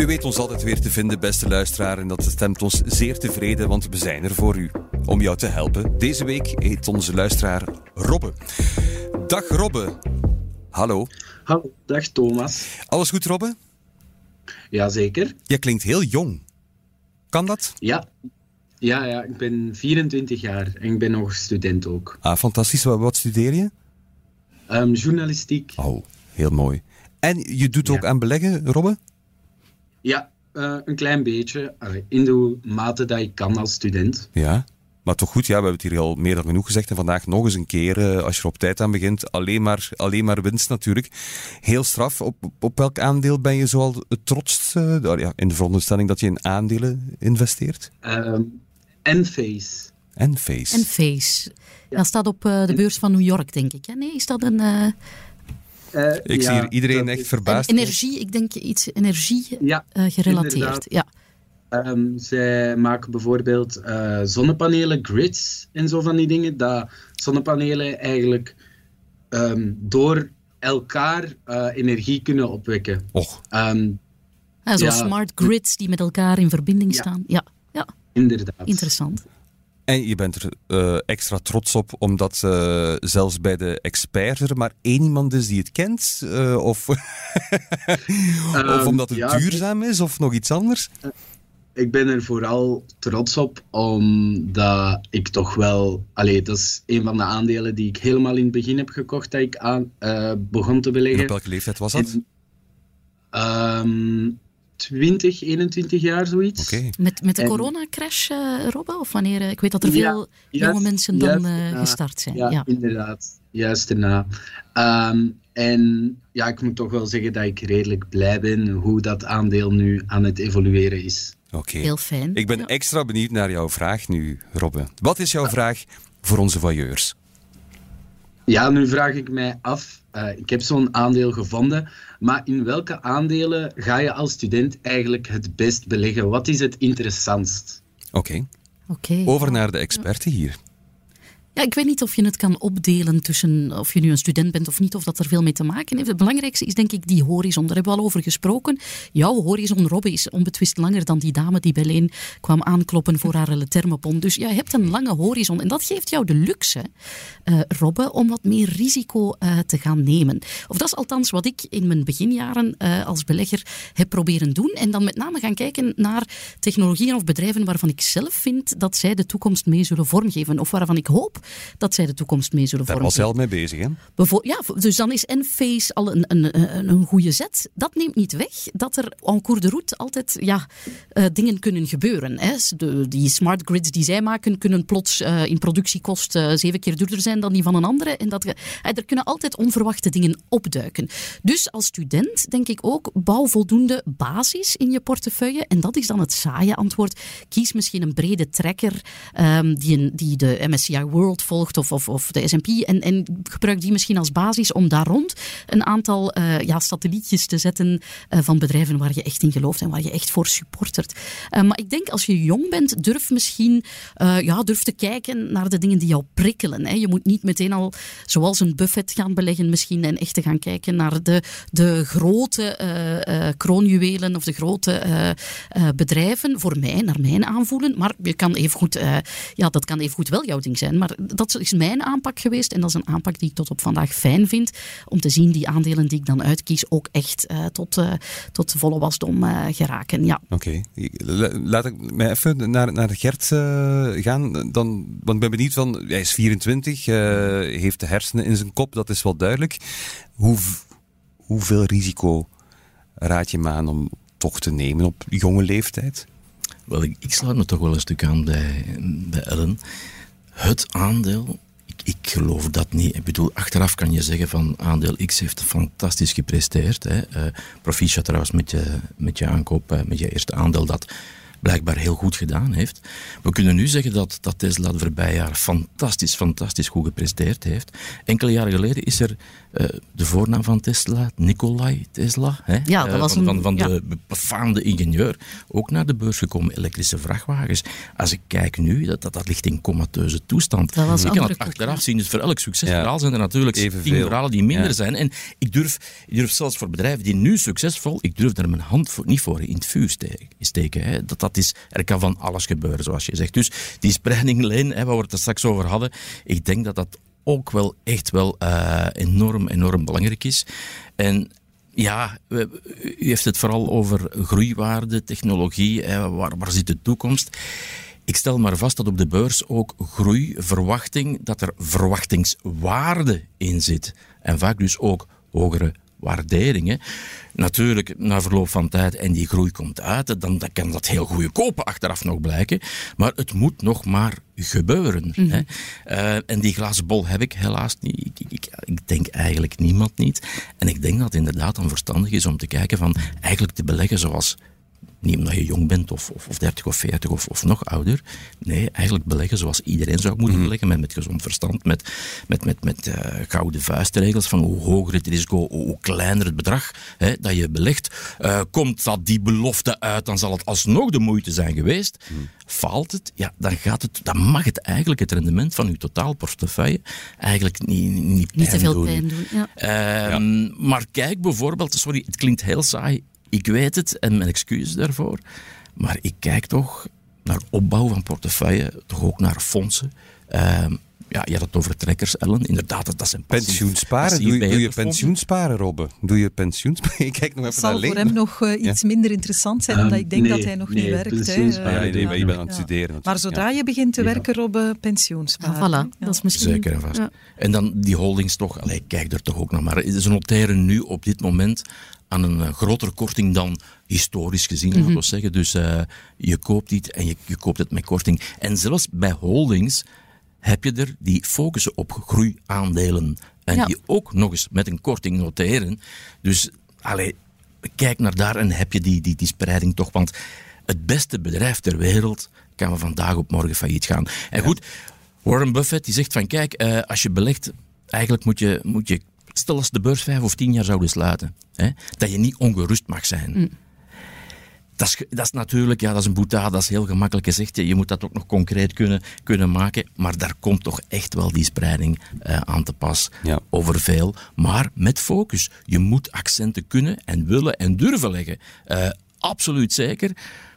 U weet ons altijd weer te vinden, beste luisteraar, en dat stemt ons zeer tevreden, want we zijn er voor u. Om jou te helpen. Deze week heet onze luisteraar Robbe. Dag Robbe. Hallo. Hallo, dag Thomas. Alles goed, Robbe? Jazeker. Jij klinkt heel jong. Kan dat? Ja. Ja, ja, ik ben 24 jaar en ik ben nog student ook. Ah, fantastisch. Wat, wat studeer je? Ehm, journalistiek. Oh, heel mooi. En je doet Ja. ook aan beleggen, Robbe? Ja, eh, een klein beetje. Allee, in de mate dat ik kan als student. Ja. Maar toch goed, ja, we hebben het hier al meer dan genoeg gezegd. En vandaag nog eens een keer, eh, als je er op tijd aan begint, alleen maar, alleen maar winst natuurlijk. Heel straf. Op, op welk aandeel ben je zoal het trotst? eh, ja, in de veronderstelling dat je in aandelen investeert? Ehm Enphase. En Face. En Face. Dat staat op eh, de beurs van New York, denk ik. hè? Nee, is dat een... eh, Ik zie hier iedereen echt verbaasd. energie, ik denk iets energie Ja, eh, gerelateerd. inderdaad. Ja. Ehm, zij maken bijvoorbeeld eh, zonnepanelen, grids en zo van die dingen. Dat zonnepanelen eigenlijk ehm, door elkaar eh, energie kunnen opwekken. Och, Ehm, Ja, zo Ja. smart grids die met elkaar in verbinding Ja. staan. Ja, ja inderdaad. interessant. En je bent er eh, extra trots op, omdat eh, zelfs bij de experts er maar één iemand is die het kent? eh, of, of Ehm, omdat het ja, duurzaam is, of nog iets anders? Ik ben er vooral trots op, omdat ik toch wel... Allee, dat is een van de aandelen die ik helemaal in het begin heb gekocht, dat ik aan, begon te En beleggen. op welke leeftijd was dat? En, ehm, 20, 21 jaar, zoiets. Oké. Met, met de En- coronacrash, eh Robbe? Of wanneer? eh, Ik weet dat er Ja, veel juist- jonge mensen dan eh, gestart zijn. Ja, Ja. inderdaad. Juist daarna. Ehm, en ja, ik moet toch wel zeggen dat ik redelijk blij ben hoe dat aandeel nu aan het evolueren is. Oké. Heel fijn. Ik ben Ja. extra benieuwd naar jouw vraag nu, Robbe. Wat is jouw vraag voor onze voyeurs? Ja, nu vraag ik mij af. eh, ik heb zo'n aandeel gevonden. Maar in welke aandelen ga je als student eigenlijk het best beleggen? Wat is het interessantst? Oké, Oké. over naar de experten hier. Ja, ik weet niet of je het kan opdelen tussen of je nu een student bent of niet, of dat er veel mee te maken heeft. Het belangrijkste is denk ik die horizon. Daar hebben we al over gesproken. Jouw horizon, Robbe, is onbetwist langer dan die dame die bij kwam aankloppen voor haar thermopon. Dus jij hebt een lange horizon en dat geeft jou de luxe, eh, Robbe, om wat meer risico eh, te gaan nemen. Of dat is althans wat ik in mijn beginjaren eh, als belegger heb proberen doen. En dan met name gaan kijken naar technologieën of bedrijven waarvan ik zelf vind dat zij de toekomst mee zullen vormgeven. Of waarvan ik hoop op dat zij de toekomst mee zullen Daar vormen. was zelf mee bezig, hè? Bevo- ja, dus dan is Enphase al een, een, een, een goede zet. Dat neemt niet weg dat er en cours de route altijd ja, eh, dingen kunnen gebeuren. Hè. De, die smart grids die zij maken, kunnen plots eh, in productiekost eh, zeven keer duurder zijn dan die van een andere. En dat, er kunnen altijd onverwachte dingen opduiken. Dus als student denk ik ook, bouw voldoende basis in je portefeuille. En dat is dan het saaie antwoord. Kies misschien een brede trekker ehm, die, een, die de MSCI World volgt of, of, of de S&P. En, en gebruik die misschien als basis om daar rond een aantal eh, ja, satellietjes te zetten eh, van bedrijven waar je echt in gelooft en waar je echt voor supportert. Eh, maar ik denk als je jong bent, durf misschien ja, durf te kijken naar de dingen die jou prikkelen. Hè. Je moet niet meteen al zoals een Buffett gaan beleggen misschien en echt te gaan kijken naar de, de grote kroonjuwelen of de grote bedrijven. Voor mij, naar mijn aanvoelen. Maar je kan even goed, ja, dat kan even goed wel jouw ding zijn. Maar dat is mijn aanpak geweest en dat is een aanpak die ik tot op vandaag fijn vind. Om te zien die aandelen die ik dan uitkies ook echt eh, tot, eh, tot volle wasdom eh, geraken. Ja. Oké. La- Laat ik mij even naar, naar Gert eh, gaan. Dan, want ik ben benieuwd van, hij is 24, eh, heeft de hersenen in zijn kop, dat is wel duidelijk. Hoe, hoeveel risico raad je hem aan om toch te nemen op jonge leeftijd? Wel, ik, ik sluit me toch wel een stuk aan bij, bij Ellen. Het aandeel, ik, geloof dat niet. Ik bedoel, achteraf kan je zeggen van aandeel X heeft fantastisch gepresteerd. Hè. Eh, proficiat trouwens met je, met je aankoop, eh, met je eerste aandeel dat blijkbaar heel goed gedaan heeft. We kunnen nu zeggen dat, dat Tesla de voorbije jaren fantastisch, fantastisch goed gepresteerd heeft. Enkele jaren geleden is er eh, de voornaam van Tesla, Nikolai Tesla, hè, Ja, dat eh, was van, een- van, van ja. de befaamde ingenieur, ook naar de beurs gekomen, elektrische vrachtwagens. Als ik kijk nu, dat, dat, dat ligt in comateuze toestand. Dat was ik een kan het achteraf ja. zien, dus voor elk succesverhaal Ja. zijn er natuurlijk Evenveel. tien verhalen die minder Ja. zijn. En ik durf, ik durf zelfs voor bedrijven die nu succesvol, ik durf daar mijn hand voor, niet voor in het vuur ste- steken. Hè. Dat, dat is, er kan van alles gebeuren, zoals je zegt. Dus die spreidingsleen, hè, waar we het er straks over hadden, ik denk dat dat ook wel echt wel eh, enorm, enorm belangrijk is. En ja, u heeft het vooral over groeiwaarde, technologie, hè, waar, waar zit de toekomst? Ik stel maar vast dat op de beurs ook groei, verwachting, dat er verwachtingswaarde in zit. En vaak dus ook hogere waarderingen. Natuurlijk, na verloop van tijd en die groei komt uit, dan, dan kan dat heel goede kopen achteraf nog blijken. Maar het moet nog maar gebeuren. hè. Eh, en die glazen bol heb ik helaas niet. Ik, ik, ik, ik denk eigenlijk niemand niet. En ik denk dat het inderdaad dan verstandig is om te kijken van eigenlijk te beleggen zoals niet omdat je jong bent of, of, of 30 of 40 of, of nog ouder. Nee, eigenlijk beleggen zoals iedereen zou moeten beleggen. Met, met gezond verstand, met, met, met, met eh, gouden vuistregels. Van hoe hoger het risico, hoe, hoe kleiner het bedrag hè, dat je belegt. Eh, komt dat die belofte uit, dan zal het alsnog de moeite zijn geweest. Faalt het, ja, dan, gaat het, dan mag het eigenlijk het rendement van uw totaalportefeuille eigenlijk niet, niet, Niet te veel doen. pijn doen. Ja. Ehm, Maar kijk bijvoorbeeld, sorry, het klinkt heel saai, ik weet het en mijn excuses daarvoor, maar ik kijk toch naar opbouw van portefeuille, toch ook naar fondsen. Ehm, ja, je had het over trekkers, Ellen. Inderdaad, dat- dat zijn passief- Pensioensparen? passief Doe je, doe pensioensparen, Robbe? Doe je pensioensparen? Ik kijk nog Dat even naar zal voor hem nog eh, iets minder interessant zijn, omdat Ehm, ik denk nee, dat hij nog nee, niet werkt. Hè. pensioensparen Ja, nee, maar je bent aan het ja. studeren. natuurlijk. Maar zodra Ja. je begint te werken, Rob, eh, Ja, pensioensparen. voilà, Ja. dat is misschien... Zeker en vast. Ja. En dan die holdings toch, allee, kijk er toch ook naar. Maar ze noteren nu op dit moment aan een eh, grotere korting dan historisch gezien, laten we zeggen. Dus eh, je koopt iets en je, je koopt het met korting. En zelfs bij holdings heb je er die focussen op groeiaandelen. En Ja. die ook nog eens met een korting noteren. Dus, allee, kijk naar daar en heb je die, die, die spreiding toch. Want het beste bedrijf ter wereld kan van vandaag op morgen failliet gaan. En goed, Warren Buffett die zegt van kijk, eh, als je belegt, eigenlijk moet je, moet je, stel als de beurs vijf of tien jaar zouden sluiten, hè, dat je niet ongerust mag zijn. Dat is, dat is natuurlijk, ja, dat is een boeta, dat is heel gemakkelijk gezegd. Je moet dat ook nog concreet kunnen, kunnen maken. Maar daar komt toch echt wel die spreiding eh, aan te pas. Ja. Over veel, maar met focus. Je moet accenten kunnen en willen en durven leggen. Eh, absoluut zeker.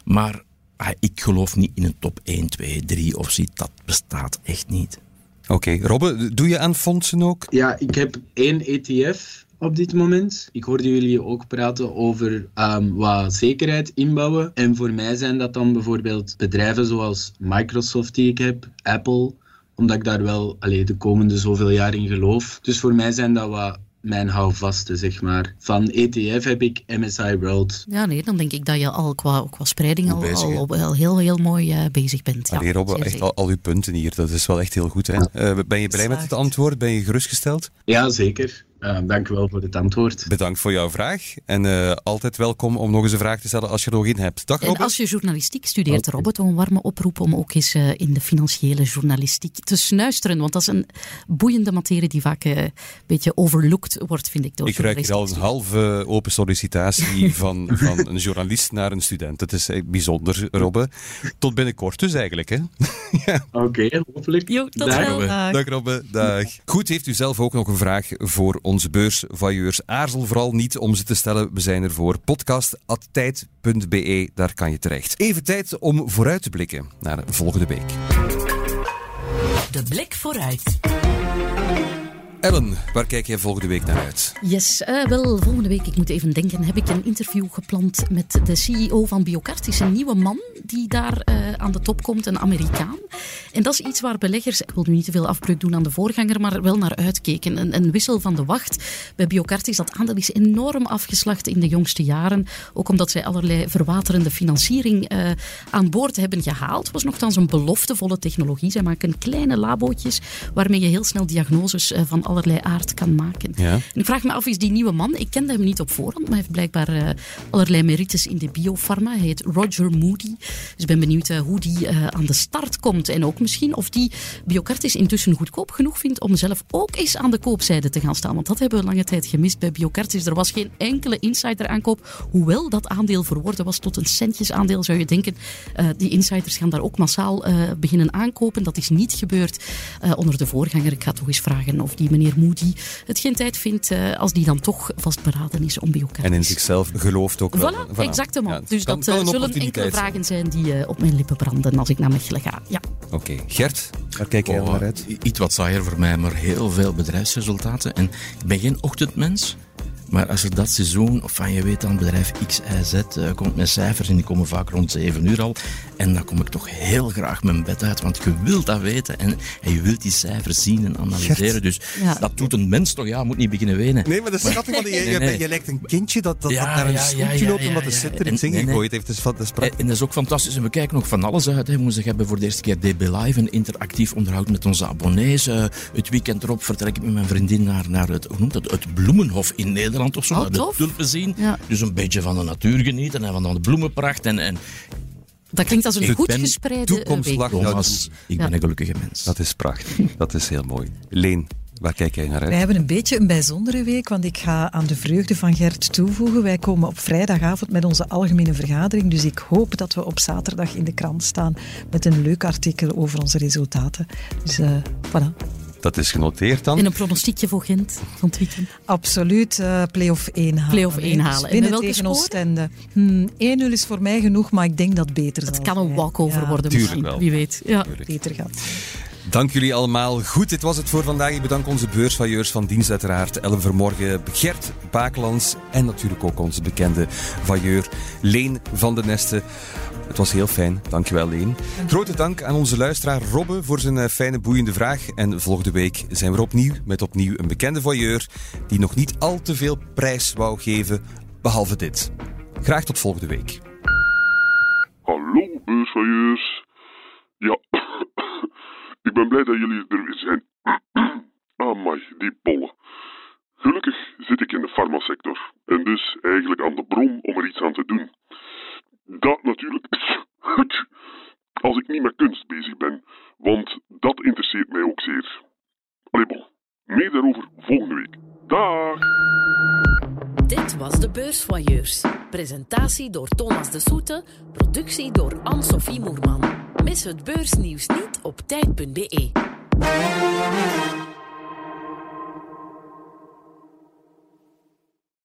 Maar ah, ik geloof niet in een top 1, 2, 3 of zoiets. Dat bestaat echt niet. Oké, Robbe, doe je aan fondsen ook? Ja, ik heb één ETF op dit moment. Ik hoorde jullie ook praten over ehm, wat zekerheid inbouwen. En voor mij zijn dat dan bijvoorbeeld bedrijven zoals Microsoft die ik heb, Apple, omdat ik daar wel allee, de komende zoveel jaar in geloof. Dus voor mij zijn dat wat mijn houvasten, zeg maar. Van ETF heb ik MSI World. Ja, nee, dan denk ik dat je al qua, qua spreiding al, bezig, al, al heel, heel mooi eh, bezig bent. Ja, Robbe, zeer echt al, al uw punten hier. Dat is wel echt heel goed. Hè? Eh, ben je blij met het antwoord? Ben je gerustgesteld? Ja, zeker. Eh, dank u wel voor het antwoord. Bedankt voor jouw vraag. En eh, altijd welkom om nog eens een vraag te stellen als je er nog in hebt. Dag En Robbe. als je journalistiek studeert, Oké. Robert, een warme oproep om ook eens eh, in de financiële journalistiek te snuisteren. Want dat is een boeiende materie die vaak een beetje overlooked wordt, vind ik. Door Ik ruik hier al een halve open sollicitatie van, van een journalist naar een student. Het is bijzonder, Robbe. Tot binnenkort dus eigenlijk. Hè? Oké, hopelijk. Jo, tot Dag. Dag Robbe, dag. Goed, heeft u zelf ook nog een vraag voor onze beursvailleurs? Aarzel vooral niet om ze te stellen. We zijn er voor. podcast.tijd.be, daar kan je terecht. Even tijd om vooruit te blikken naar volgende week. De blik vooruit. Ellen, waar kijk jij volgende week naar uit? Yes, eh, wel, volgende week, ik moet even denken, heb ik een interview gepland met de CEO van Biocart. Het is een nieuwe man die daar eh, aan de top komt, een Amerikaan. En dat is iets waar beleggers, ik wil nu niet te veel afbreuk doen aan de voorganger, maar wel naar uitkeken. Een, wissel van de wacht. Bij Biocart is dat aandeel is enorm afgeslacht in de jongste jaren. Ook omdat zij allerlei verwaterende financiering eh, aan boord hebben gehaald. was nogthans een beloftevolle technologie. Zij maken kleine labootjes waarmee je heel snel diagnoses van allerlei aard kan maken. Ja. En ik vraag me af, is die nieuwe man, ik kende hem niet op voorhand, maar hij heeft blijkbaar eh, allerlei merites in de biopharma. Hij heet Roger Moody. Dus ik ben benieuwd eh, hoe die eh, aan de start komt. En ook misschien of die Biocartis intussen goedkoop genoeg vindt om zelf ook eens aan de koopzijde te gaan staan. Want dat hebben we lange tijd gemist bij Biocartis. Er was geen enkele insider aankoop, hoewel dat aandeel verworden was tot een centjesaandeel, zou je denken. die insiders gaan daar ook massaal beginnen aankopen. Dat is niet gebeurd onder de voorganger. Ik ga toch eens vragen of die meneer Moody het geen tijd vindt eh, als die dan toch vastberaden is om Biocartis. En in zichzelf gelooft ook wel. Voilà, exactement. Ja, dus kan- dat kan eh, een zullen enkele vragen zijn die eh, op mijn lippen branden als ik naar Mechelen ga. Ja. Oké, Gert, waar kijk jij Oh, naar uit? Iets wat saaier voor mij, maar heel veel bedrijfsresultaten. En ik ben geen ochtendmens. Maar als er dat seizoen, of van je weet dan, bedrijf X, Y, Z eh, komt met cijfers en die komen vaak rond 7 uur al. En dan kom ik toch heel graag mijn bed uit, want je wilt dat weten en, en je wilt die cijfers zien en analyseren. Gert. Dus Ja. dat doet een mens toch, ja, moet niet beginnen wenen. Nee, maar dat is schattig, want je, je, Nee, nee. je lijkt een kindje dat, dat, Ja, dat naar een ja, schoentje ja, loopt ja, omdat de ja. cent er En- iets in nee, nee. gegooid heeft. Dus dat is En, prachtig. en dat is ook fantastisch. En we kijken ook van alles uit. Hè. Woensdag hebben we voor de eerste keer DB Live, een interactief onderhoud met onze abonnees. Eh, het weekend erop vertrek ik met mijn vriendin naar, naar het, hoe noemt dat, het Bloemenhof in Nederland of zo. Oh, de tulpen zien. Ja. Dus een beetje van de natuur genieten en van de bloemenpracht. En, en Dat klinkt als een Ik goed ben gespreide toekomstlag. week. Ja, Thomas, ik Ja. ben een gelukkige mens. Dat is prachtig. Dat is heel mooi. Leen, waar kijk jij naar Wij uit? hebben een beetje een bijzondere week, want ik ga aan de vreugde van Gert toevoegen. Wij komen op vrijdagavond met onze algemene vergadering, dus ik hoop dat we op zaterdag in de krant staan met een leuk artikel over onze resultaten. Dus eh, voilà. Dat is genoteerd dan. En een pronostiekje voor Gent van het weekend. Absoluut eh play-off 1 halen. Play-off hè. 1 Dus halen. En Winnen met welke tegen? Oostende. Hmm, 1-0 is voor mij genoeg, maar ik denk dat het beter Het zal kan een walkover Ja, worden tuurlijk misschien, wel. wie weet. Ja. Beter gaat. Dank jullie allemaal. Goed, dit was het voor vandaag. Ik bedank onze beursvailleurs van dienst uiteraard. Ellen Vermorgen, Gert Bakelands en natuurlijk ook onze bekende vailleur Leen van de Nesten. Het was heel fijn. Dankjewel, Leen. Grote dank aan onze luisteraar Robbe voor zijn eh, fijne, boeiende vraag. En volgende week zijn we opnieuw met opnieuw een bekende voyeur die nog niet al te veel prijs wou geven, behalve dit. Graag tot volgende week. Hallo, beursvailleurs. Ja, ik ben blij dat jullie er weer zijn. Amai, die pollen. Gelukkig zit ik in de farmasector en dus eigenlijk aan de bron om er iets aan te doen. Dat natuurlijk als ik niet met kunst bezig ben, want dat interesseert mij ook zeer. Allee bon, meer daarover volgende week. Dag! Dit was de Beursvoyeurs. Presentatie door Thomas de Soete, productie door Anne-Sophie Moerman. Mis het beursnieuws niet op tijd.be.